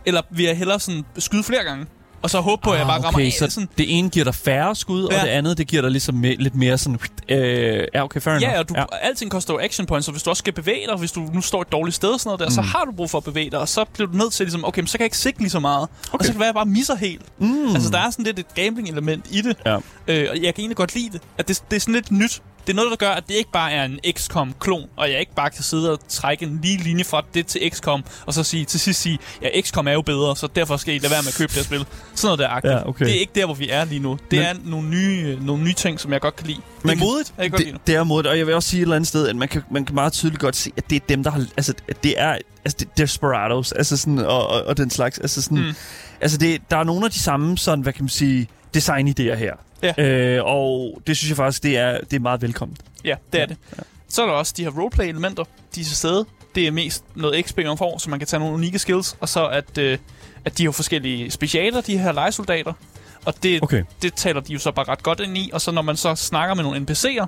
Eller vil jeg hellere sådan skyde flere gange? Og så håbe på, at jeg bare rammer Ah, okay, af, så sådan, det ene giver dig færre skud, ja. Ja. og det andet, det giver dig ligesom me- lidt mere sådan... Øh, ja, okay, fair enough. Ja, og du, ja. alting koster jo action points, så hvis du også skal bevæge dig, hvis du nu står et dårligt sted og sådan noget der, mm. så har du brug for at bevæge dig, og så bliver du nødt til ligesom, okay, men så kan jeg ikke sigte lige så meget. Okay. Og så kan det være, at jeg bare misser helt. Mm. Altså, der er sådan lidt et gambling-element i det, Ja. øh, og jeg kan egentlig godt lide det. At det, det er sådan lidt nyt. Det er noget, der gør, at det ikke bare er en XCOM-klon, og jeg ikke bare kan sidde og trække en lige linje fra det til XCOM, og så sige, til sidst sige, ja, XCOM er jo bedre, så derfor skal I lade være med at købe det her spil. Sådan noget der agtigt. Ja, okay. Det er ikke der, hvor vi er lige nu. Det Men- er nogle nye, nogle nye ting, som jeg godt kan lide. Det Man er kan- modigt, jeg kan godt lide det, det er modigt, og jeg vil også sige et eller andet sted, at man kan, man kan meget tydeligt godt se, at det er dem, der har... Altså, at det er altså, det, Desperados, altså sådan, og, og, og den slags. Altså, sådan. Mm. altså det, der er nogle af de samme, sådan, hvad kan man sige, designidéer her. Ja. Øh, og det synes jeg faktisk, det er, det er meget velkommen. Ja, det er det. Så er der også de her roleplay-elementer, de er til stede. Det er mest noget XP, man får, så man kan tage nogle unikke skills. Og så at, øh, at de har forskellige specialer, de her legesoldater. Og det, Okay. det taler de jo så bare ret godt ind i. Og så når man så snakker med nogle NPC'er,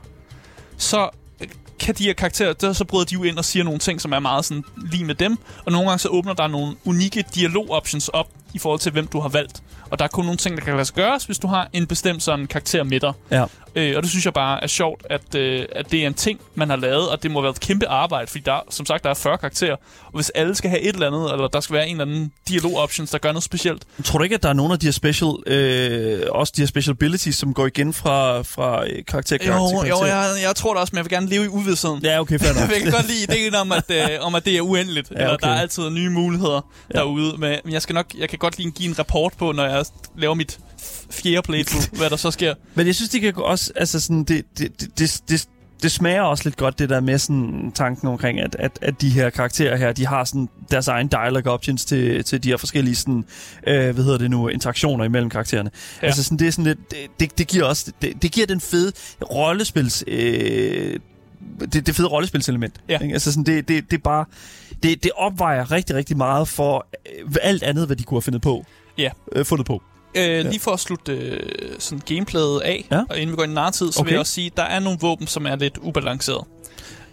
så øh, kan de her karakterer, der, så bryder de jo ind og siger nogle ting, som er meget sådan lige med dem. Og nogle gange så åbner der nogle unikke dialog-options op i forhold til, hvem du har valgt. Og der er kun nogle ting, der kan lade sig gøres, hvis du har en bestemt sådan karakter med dig. Ja. Øh, og det synes jeg bare er sjovt, at, øh, at det er en ting, man har lavet, og det må været et kæmpe arbejde, fordi der, som sagt, der er 40 karakterer. Og hvis alle skal have et eller andet, eller der skal være en eller anden dialog-options, der gør noget specielt, Tror du ikke, at der er nogle af de her special, øh, også de her special abilities, som går igen fra, fra øh, karakter jo, karakter? jo jeg, jeg tror det også, men jeg vil gerne leve i uvidsheden. Ja, okay, fair jeg kan godt lide ideen om, at, øh, om, at det er uendeligt. Ja, Ja, eller okay. der er altid nye muligheder Ja. derude. Men jeg, skal nok, jeg kan godt lige give en rapport på, når jeg laver mit fjerde playthrough, hvad der så sker. Men jeg synes, det kan også, altså sådan, det, det, det, det, det, det smager også lidt godt, det der med sådan tanken omkring, at, at, at de her karakterer her, de har sådan deres egen dialogue options til, til de her forskellige sådan, øh, hvad hedder det nu, interaktioner imellem karaktererne. Ja. Altså sådan, det er sådan lidt, det, det, det giver også, det, det giver den fede rollespils, øh, det, det fede rollespilselement. Ja. Ikke? Altså sådan, det, det, det er bare, det, det opvejer rigtig, rigtig meget for øh, alt andet, hvad de kunne have fundet på. Ja. Øh, fundet på. Øh, lige for at slutte øh, sådan gameplayet af, Ja. og inden vi går ind i narratid, så okay. vil jeg også sige, at der er nogle våben, som er lidt ubalanceret.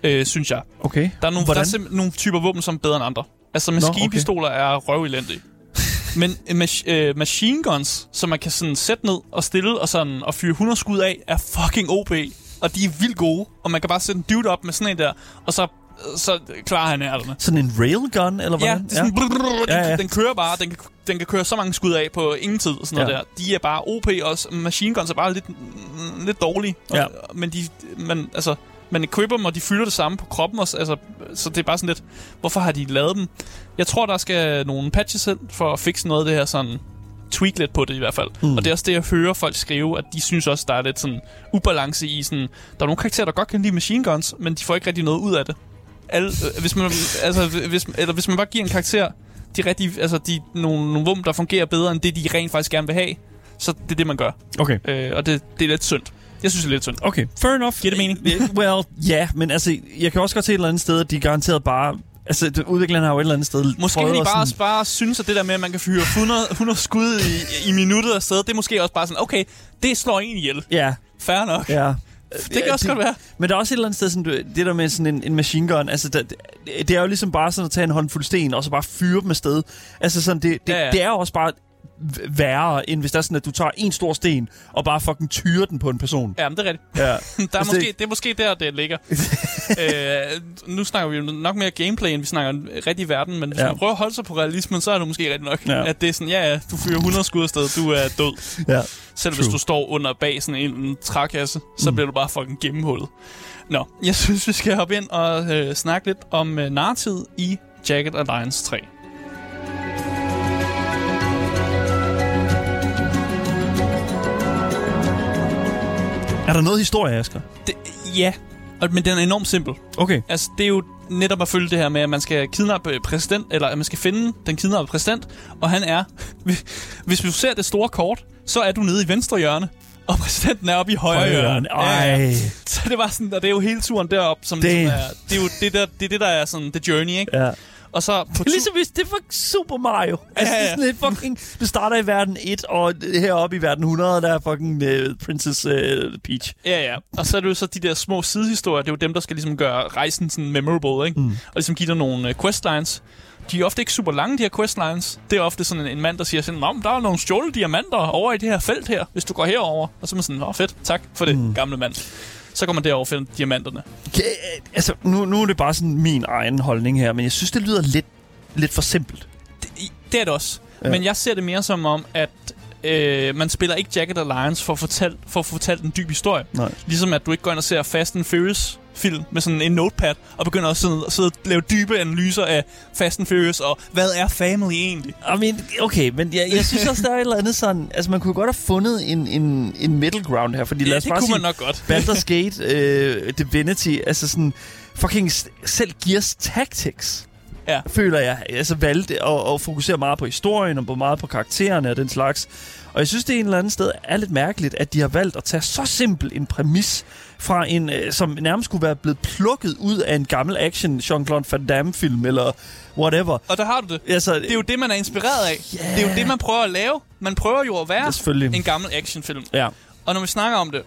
Øh, synes jeg. Okay. Der er, nogle, der Hvordan? er simpelthen nogle typer våben, som er bedre end andre. Altså maskinpistoler okay. er røvelendige. Men øh, mas- øh, machine guns, som man kan sådan sætte ned og stille og, sådan, og fyre 100 skud af, er fucking OP. Og de er vildt gode. Og man kan bare sætte en dude op med sådan en der, og så, så klarer han ærterne. Sådan en railgun, eller Ja, hvordan? det er sådan, ja. Den, Ja, ja. den kører bare, den kan, den kan køre så mange skud af på ingen tid og sådan noget Ja. der. De er bare OP, og s- machine guns er bare lidt, lidt dårlige. Ja. Og, men de, man, altså, man equipper dem, og de fylder det samme på kroppen også. Altså, så det er bare sådan lidt, hvorfor har de lavet dem? Jeg tror, der skal nogle patches ind for at fikse noget af det her sådan tweak lidt på det i hvert fald. Mm. Og det er også det, jeg hører folk skrive, at de synes også, der er lidt sådan ubalance i sådan... Der er nogle karakterer, der godt kan lide machine guns, men de får ikke rigtig noget ud af det. Alle, øh, hvis, man, altså, hvis, eller hvis man bare giver en karakter de rigtig, altså de, nogle, nogle våben, der fungerer bedre end det, de rent faktisk gerne vil have, så det er det, man gør. Okay. Øh, og det, det er lidt synd. Jeg synes, det er lidt synd. Okay, fair enough. Giver det mening? Well, ja, men altså, jeg kan også godt se et eller andet sted, at de garanteret bare... Altså, det- udvikleren har jo et eller andet sted Måske prøvet de bare, sådan- bare synes, at det der med, at man kan fyre 100, 100 skud i, i minuttet afsted, det er måske også bare sådan, okay, det slår en ihjel. Ja, Fair nok. ja. Det kan også godt være. Men der er også et eller andet sted, sådan, det der med sådan en, en machine gun, altså, det, det er jo ligesom bare sådan at tage en håndfuld sten, og så bare fyre dem afsted. Altså sådan, det, det, Ja, ja. det er jo også bare værre, end hvis der er sådan, at du tager en stor sten, og bare fucking tyrer den på en person. Ja, men det er rigtigt. Ja. Der er Altså, måske, det- det er måske der, det ligger. øh, nu snakker vi jo nok mere gameplay, end vi snakker rigtig verden, men hvis Ja. man prøver at holde sig på realismen, så er det måske rigtigt nok. Ja. Ja. At det er sådan, ja, ja, du fyrer 100 skud afsted, du er død. ja. Selv True. hvis du står under bag sådan en, en trækasse, så Mm. bliver du bare fucking gennemhullet. Nå, jeg synes, vi skal hoppe ind og øh, snakke lidt om øh, narrativet i Jagged Alliance 3. Er der noget historie, Asger? Det, ja, og, men den er enormt simpel. Okay. Altså, det er jo netop at følge det her med, at man skal kidnappe præsident, eller at man skal finde den kidnappede præsident, og han er, hvis du ser det store kort, så er du nede i venstre hjørne, og præsidenten er oppe i højre, Højre hjørne. Ej. Så det var sådan, og det er jo hele turen derop, som Damn. ligesom er, det er jo det, der, det, er det, der er sådan the journey, ikke? Ja. Og så på Det er ligesom hvis det var Super Mario. Altså, Ja, det ja. er sådan lidt fucking... Du starter i verden 1, og heroppe i verden 100, der er fucking uh, Princess uh, Peach. Ja, ja. Og så er det jo så de der små sidehistorier, det er jo dem, der skal ligesom gøre rejsen sådan memorable, ikke? Mm. Og ligesom give dig nogle uh, questlines. De er ofte ikke super lange, de her questlines. Det er ofte sådan en, en mand, der siger sådan, Nå, der er nogle stjålne diamanter over i det her felt her, hvis du går herover. Og så er man sådan, Nå, fedt, tak for det, mm. gamle mand. Så går man derover og finder diamanterne. Ja, altså, nu, nu er det bare sådan min egen holdning her, men jeg synes, det lyder lidt, lidt for simpelt. Det, det er det også. Ja. Men jeg ser det mere som om, at øh, man spiller ikke Jagged Alliance for at, fortælle, for at fortalt en dyb historie. Nej. Ligesom at du ikke går ind og ser Fast and Furious film med sådan en notepad, og begynder at sidde, sidde og lave dybe analyser af Fast and Furious, og hvad er family egentlig? I mean, okay, men jeg, jeg synes også, der er et eller andet sådan... Altså, man kunne godt have fundet en, en, en middle ground her, fordi lad Ja, os det bare kunne sige, man nok godt. Baldur's Gate, øh, Divinity, altså sådan... Fucking selv Gears Tactics Ja. føler jeg, altså valgte at, at fokusere meget på historien og på meget på karaktererne og den slags. Og jeg synes, det er en eller anden sted er lidt mærkeligt, at de har valgt at tage så simpel en præmis fra en, øh, som nærmest skulle være blevet plukket ud af en gammel action Jean-Claude Van Damme-film, eller whatever. Og der har du det. Altså, Det er jo det, man er inspireret af. Yeah. Det er jo det, man prøver at lave. Man prøver jo at være en gammel actionfilm. Ja. Og når vi snakker om det,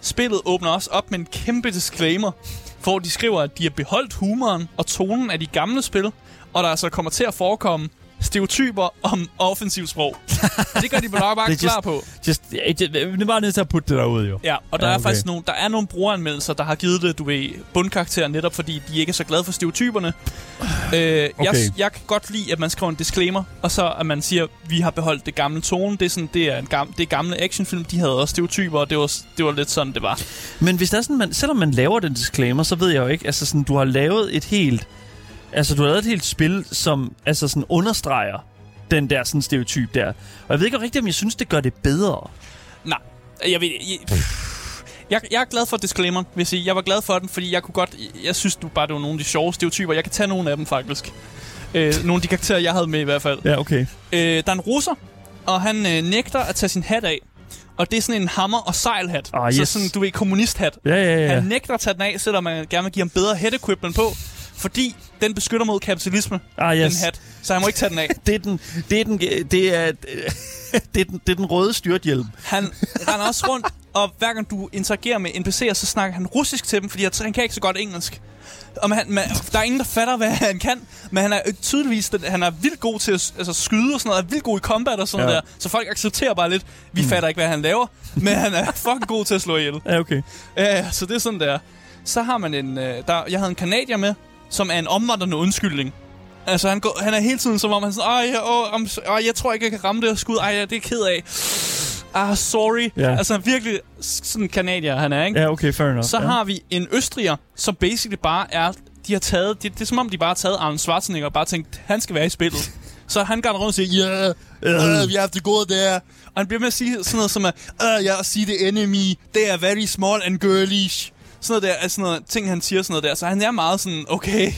spillet åbner også op med en kæmpe disclaimer, hvor de skriver, at de har beholdt humoren og tonen af de gamle spil, og der altså kommer til at forekomme stereotyper om offensiv sprog. Og det gør de bare, bare klar just- på. Just, ja, det, det er bare nødt til at putte det derud, jo. Ja, og der Ja, okay. er faktisk nogle, der er nogle brugeranmeldelser, der har givet det, du ved, bundkarakter, netop fordi de ikke er så glade for stereotyperne. Øh, jeg, Okay. jeg kan godt lide, at man skriver en disclaimer, og så at man siger, vi har beholdt det gamle tone. Det er, sådan, det er, en gam, det er gamle actionfilm, de havde også stereotyper, og det var, det var lidt sådan, det var. Men hvis der er sådan, man, selvom man laver den disclaimer, så ved jeg jo ikke, altså sådan, du har lavet et helt, altså du har lavet et helt spil, som altså sådan understreger den der sådan stereotyp der. Og jeg ved ikke rigtigt, om jeg synes, det gør det bedre. Nej, jeg ved... Jeg, jeg, jeg er glad for disclaimer, vil jeg sige. Jeg var glad for den, fordi jeg kunne godt... Jeg synes du bare, det var nogle af de sjove stereotyper. Jeg kan tage nogle af dem, faktisk. Øh, nogle af de karakterer, jeg havde med i hvert fald. Ja, okay. Øh, der er en russer, og han øh, nægter at tage sin hat af. Og det er sådan en hammer- og sejlhat. Ah, Så yes. sådan, du ved, kommunisthat. Ja, ja, ja. Han nægter at tage den af, selvom man gerne vil give ham bedre head equipment på. Fordi den beskytter mod kapitalisme, Ah, yes. den hat. Så han må ikke tage den af. Det er den, det er den, det er, det er den, det er den røde styrthjelm. Han render også rundt, og hver gang du interagerer med NPC'er, så snakker han russisk til dem, fordi han han kan ikke så godt engelsk. Og man, man, der er ingen, der fatter, hvad han kan, men han er tydeligvis den, han er vildt god til at altså, skyde og sådan noget, er vildt god i combat og sådan Ja. der. Så folk accepterer bare lidt, vi mm. fatter ikke, hvad han laver, men han er fucking god til at slå ihjel. Ja, okay. Ja, så det er sådan, der. Så har man en... Øh, der, jeg havde en kanadier med, som er en omvandrende undskyldning. Altså, han, går, han er hele tiden som om, han er sådan, jeg, åh, I'm, ej, jeg tror ikke, jeg kan ramme det her skud. Ej, ja, det er jeg ked af. Ah, sorry. Ja. Altså, virkelig sådan en kanadier, han er, ikke? Ja, okay, fair enough. Så ja. har vi en østriger, som basically bare er... De har taget... Det, det er som om, de bare har taget Arnold Schwarzenegger og bare tænkt, han skal være i spillet. Så han går rundt og siger, yeah, uh, we have to go there. Og han bliver med at sige sådan noget som, at, uh, yeah, see the enemy, they are very small and girlish. Sådan noget der, altså sådan noget, ting han siger sådan noget der. Så han er meget sådan, okay,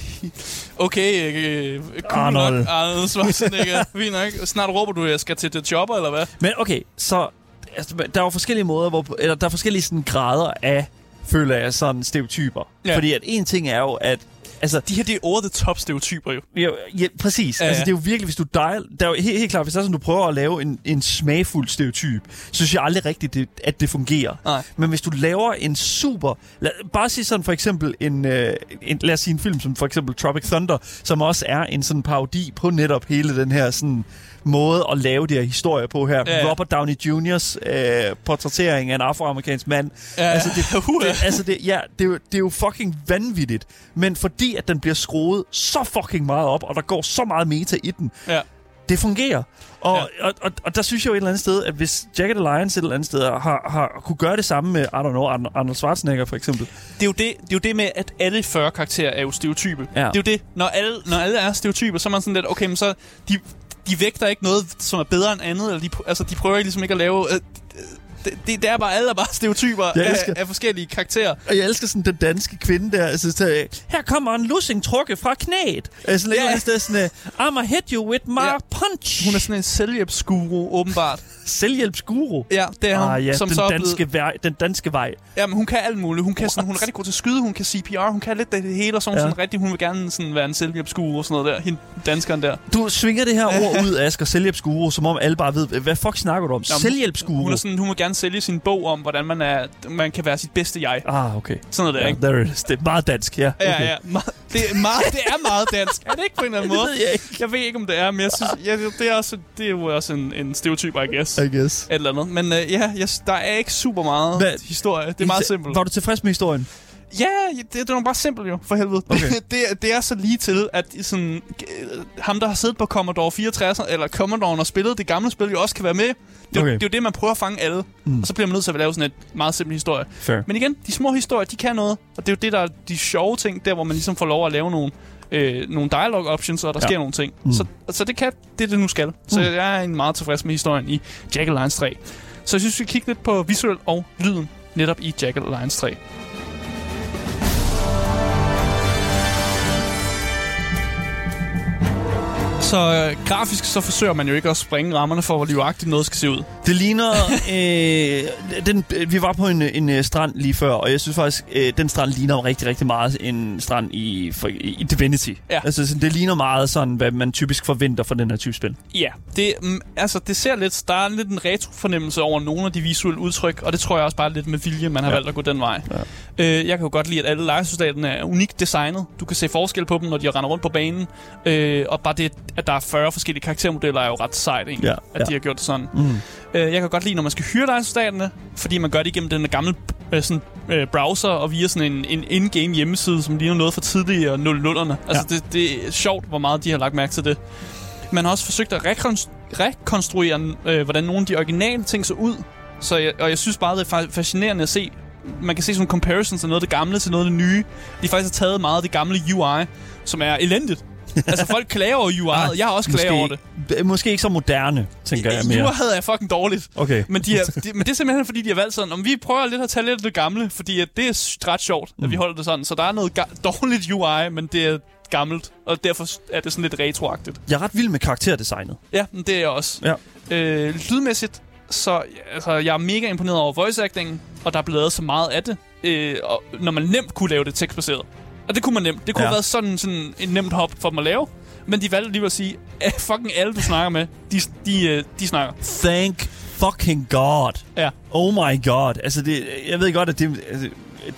okay, øh, cool Arnold. nok, Arnold Schwarzenegger, fint nok. Snart råber du, jeg skal til The Chopper, eller hvad? Men okay, så altså, der er jo forskellige måder, hvor, eller der er forskellige sådan, grader af, føler jeg, sådan stereotyper. Ja. Fordi at en ting er jo, at altså, De her, det er over the top stereotyper jo. Ja, ja, præcis. Ja, Ja, ja. Altså, det er jo virkelig, hvis du dial, der er jo helt, helt klart, hvis det er sådan, du prøver at lave en, en smagfuld stereotyp, så synes jeg aldrig rigtigt, det, at det fungerer. Nej. Men hvis du laver en super... Lad, bare sige sådan for eksempel en, øh, en... Lad os sige en film som for eksempel Tropic Thunder, som også er en sådan parodi på netop hele den her sådan måde at lave de her historier på her. Ja. Robert Downey Jr.'s øh, portrættering af en afroamerikansk mand. Ja, altså, det, det, altså det, ja, det, er det er jo fucking vanvittigt. Men fordi at den bliver skruet så fucking meget op, og der går så meget meta i den, Ja. det fungerer. Og, Ja. og, og, og der synes jeg jo et eller andet sted, at hvis Jack the Lions et eller andet sted har, har kunne gøre det samme med, I don't know, Arn- Arnold Schwarzenegger for eksempel. det er, jo det, det er jo det med, at alle 40 karakterer er jo stereotype. Ja. Det er jo det. Når alle, når alle er stereotyper, så er man sådan lidt, okay, men så... De, de vægter ikke noget, som er bedre end andet. Eller de, altså, de prøver ligesom ikke at lave... Øh, det, det, det er bare, alle er bare stereotyper Jeg af, elsker- af, forskellige karakterer. Og jeg elsker sådan den danske kvinde der. Altså, så, her kommer en lussing trukke fra knæet. Altså, Ja. yeah. sådan, sådan, I'ma hit you with my Ja. punch. Hun er sådan en selvhjælpsguru, åbenbart. selvhjælpsguru. Ja, det er hun. Ah ja, som den så er danske, blevet, vej, den danske vej. ja, men hun kan alt muligt. Hun, kan sådan, hun er rigtig god til at skyde, hun kan CPR, hun kan lidt det hele, og så er hun Ja. sådan rigtig, hun vil gerne sådan være en selvhjælpsguru og sådan noget der. Hende, danskeren der. Du svinger det her ord ud, Asger, selvhjælpsguru, som om alle bare ved, hvad fuck snakker du om? Jamen, Selvhjælpsguru. Hun, er sådan, hun vil gerne sælge sin bog om, hvordan man, er, man kan være sit bedste jeg. Ah, okay. Sådan noget der, Ja, ikke? there is. Det er meget dansk, ja. Okay. Ja, ja. Me- Det er, meget, det er meget dansk. Er det ikke på en eller anden Det måde? ved jeg ikke. Jeg ved ikke, om det er, men jeg synes, ja, det, det, er også, det er jo også en, en stereotyp, I guess. I guess. Et eller andet. Men øh, ja, jeg, der er ikke super meget Hvad- historie. Det er meget simpelt. Var du tilfreds med historien? Ja, det, det er jo bare simpelt jo, for helvede. Okay. det, det er så lige til, at sådan, øh, ham, der har siddet på Commodore 64, eller Commodore og spillet det gamle spil, jo også kan være med. Det, okay. Det er jo det, man prøver at fange alle. Mm. Og så bliver man nødt til at lave sådan et meget simpel historie. Fair. Men igen, de små historier, de kan noget. Og det er jo det, der er de sjove ting, der hvor man ligesom får lov at lave nogle, øh, nogle dialogue options, og der ja. Sker nogle ting. Mm. Så, så det kan det, det nu skal. Så Mm. jeg er egentlig meget tilfreds med historien i Jack Lions 3. Så jeg synes, vi kigger lidt på visuel og lyden netop i Jack Lions 3. Så øh, grafisk så forsøger man jo ikke at springe rammerne for, hvor livagtigt noget skal se ud. Det ligner... øh, den, vi var på en, en øh, strand lige før, og jeg synes faktisk, øh, den strand ligner rigtig, rigtig meget en strand i, for, i Divinity. Ja. Altså, sådan, det ligner meget sådan, hvad man typisk forventer fra den her type spil. Ja, det, mm, altså, det ser lidt, der er lidt en retro-fornemmelse over nogle af de visuelle udtryk, og det tror jeg også bare lidt med vilje, man har Ja. valgt at gå den vej. Ja. Øh, jeg kan jo godt lide, at alle lejesoldaterne er unikt designet. Du kan se forskel på dem, når de render rundt på banen. Øh, og bare det, at der er 40 forskellige karaktermodeller, er jo ret sejt egentlig, Ja, at ja. de har gjort det sådan. Mm. Øh, jeg kan godt lide, når man skal hyre lejesoldaterne, fordi man gør det igennem den gamle øh, sådan, øh, browser og via sådan en, en in-game hjemmeside, som ligner noget fra tidligere 00'erne. Altså, det, det er sjovt, hvor meget de har lagt mærke til det. Man har også forsøgt at rekonst- rekonstruere, øh, hvordan nogle af de originale ting så ud. Så jeg, og jeg synes bare, det er fa- fascinerende at se. Man kan se sådan comparisons af noget af det gamle til noget af det nye. De faktisk har taget meget af det gamle UI, som er elendigt. Altså, folk klager over UI'et. Jeg har også klaget over det. Måske ikke så moderne, tænker jeg mere. UI'et er fucking dårligt. Okay. Men, de er, de, men det er simpelthen fordi, de har valgt sådan, om vi prøver lidt at tage lidt af det gamle, fordi at det er ret sjovt, at Mm. vi holder det sådan. Så der er noget dårligt UI, men det er gammelt, og derfor er det sådan lidt retroagtigt. Jeg er ret vild med karakterdesignet. Ja, men det er jeg også. Ja. Øh, lydmæssigt, så altså, jeg er mega imponeret over voice acting, og der er blevet lavet så meget af det, øh, og når man nemt kunne lave det tekstbaseret. Og det kunne man nemt. Det kunne Ja. have været sådan, sådan en nemt hop for dem at lave, men de valgte alligevel at sige, at fucking alle, du snakker med, de, de, øh, de snakker. Thank fucking God. Ja. Oh my God. Altså, det, jeg ved godt, at det, altså,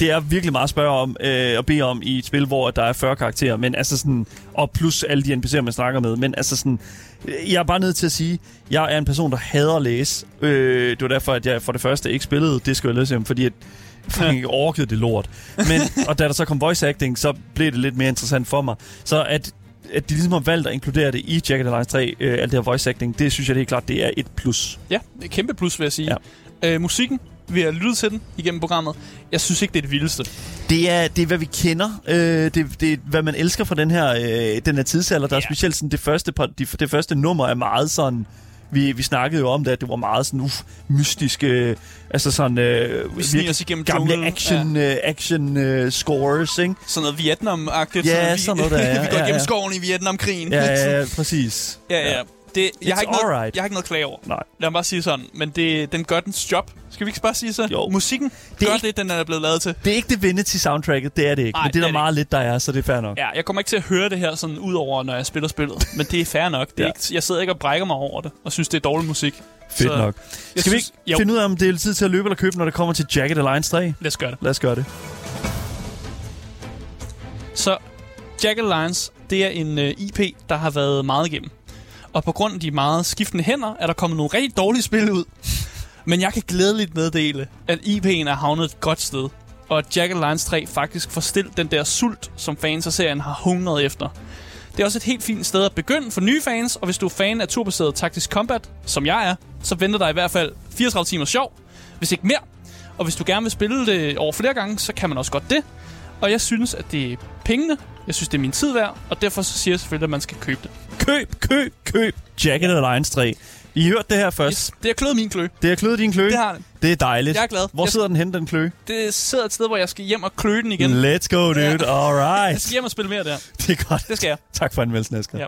det er virkelig meget at spørge om, øh, at bede om i et spil, hvor der er 40 karakterer, men altså sådan, og plus alle de NPC'er, man snakker med, men altså sådan, jeg er bare nødt til at sige, jeg er en person, der hader at læse. Øh, det var derfor, at jeg for det første ikke spillede Disco Elysium, fordi at fucking ikke orkede det lort. Men, og da der så kom voice acting, så blev det lidt mere interessant for mig. Så at at de ligesom har valgt at inkludere det i Jagged Alliance 3, øh, alt det her voice acting, det synes jeg helt klart, det er et plus. Ja, er et kæmpe plus, vil jeg sige. Ja. Øh, musikken, vi har lyttet til den igennem programmet. Jeg synes ikke, det er det vildeste. Det er, det er hvad vi kender. Øh, det, det er, hvad man elsker fra den her, øh, den her tidsalder. Der er Ja. specielt sådan det første, par, de, det første nummer er meget sådan... Vi, vi snakkede jo om det, at det var meget sådan uff, mystisk, øh, altså sådan øh, Vi virkelig os igennem gamle junglen. action, øh, action øh, scores, ikke? Sådan noget Vietnam-agtigt. Ja, vi, sådan noget der er, vi går ja, ja. skoven i Vietnamkrigen. Ja, ja, ja, præcis. ja, ja. Det, It's jeg, har ikke noget, alright. jeg har ikke noget at klage over. Nej. Lad mig bare sige sådan. Men det, den gør dens job. Skal vi ikke bare sige så? Jo. Musikken Det det gør ikke- ikke... det, den er blevet lavet til. Det er ikke Divinity soundtracket, det er det ikke. Nej, men det er det der er det meget lidt, der er, så det er fair nok. Ja, jeg kommer ikke til at høre det her sådan ud over, når jeg spiller spillet. Men det er fair nok. Det er Ja. ikke, jeg sidder ikke og brækker mig over det, og synes, det er dårlig musik. Fedt Så nok. Skal vi synes- ikke jo. finde ud af, om det er tid til at løbe eller købe, når det kommer til Jagged Alliance 3? Lad os gøre det. Lad os gøre det. Så Jack Alliance, det er en uh, IP, der har været meget igennem. Og på grund af de meget skiftende hænder, er der kommet nogle rigtig dårlige spil ud. Men jeg kan glædeligt meddele, at IP'en er havnet et godt sted. Og at Jack Alliance 3 faktisk får stillet den der sult, som fans af serien har hungret efter. Det er også et helt fint sted at begynde for nye fans, og hvis du er fan af turbaseret taktisk combat, som jeg er, så venter der i hvert fald 34 timer sjov, hvis ikke mere. Og hvis du gerne vil spille det over flere gange, så kan man også godt det. Og jeg synes, at det er pengene. Jeg synes, det er min tid værd, og derfor så siger jeg selvfølgelig, at man skal købe det. Køb, køb, køb Jagged Alliance 3. I hørte det her først. Yes, det har kløet min klø. Det har kløet din kløe. Det har det. Det er dejligt. Jeg er glad. Hvor Jeg- sidder den henne, den kløe? Det sidder et sted, hvor jeg skal hjem og klø den igen. Let's go, dude. Jeg Alright. skal hjem og spille mere der. Det er godt. Det skal jeg. Tak for anmeldelsen, Asger. Ja.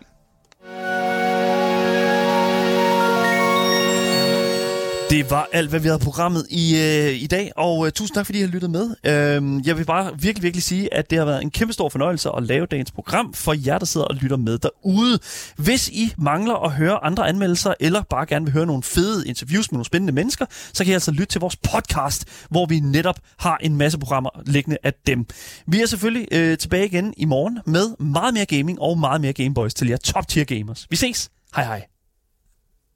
Det var alt, hvad vi havde programmet i, øh, i dag, og øh, tusind tak, fordi I har lyttet med. Øh, jeg vil bare virkelig, virkelig sige, at det har været en kæmpe stor fornøjelse at lave dagens program for jer, der sidder og lytter med derude. Hvis I mangler at høre andre anmeldelser, eller bare gerne vil høre nogle fede interviews med nogle spændende mennesker, så kan I altså lytte til vores podcast, hvor vi netop har en masse programmer liggende af dem. Vi er selvfølgelig øh, tilbage igen i morgen med meget mere gaming og meget mere Gameboys til jer top tier gamers. Vi ses. Hej hej.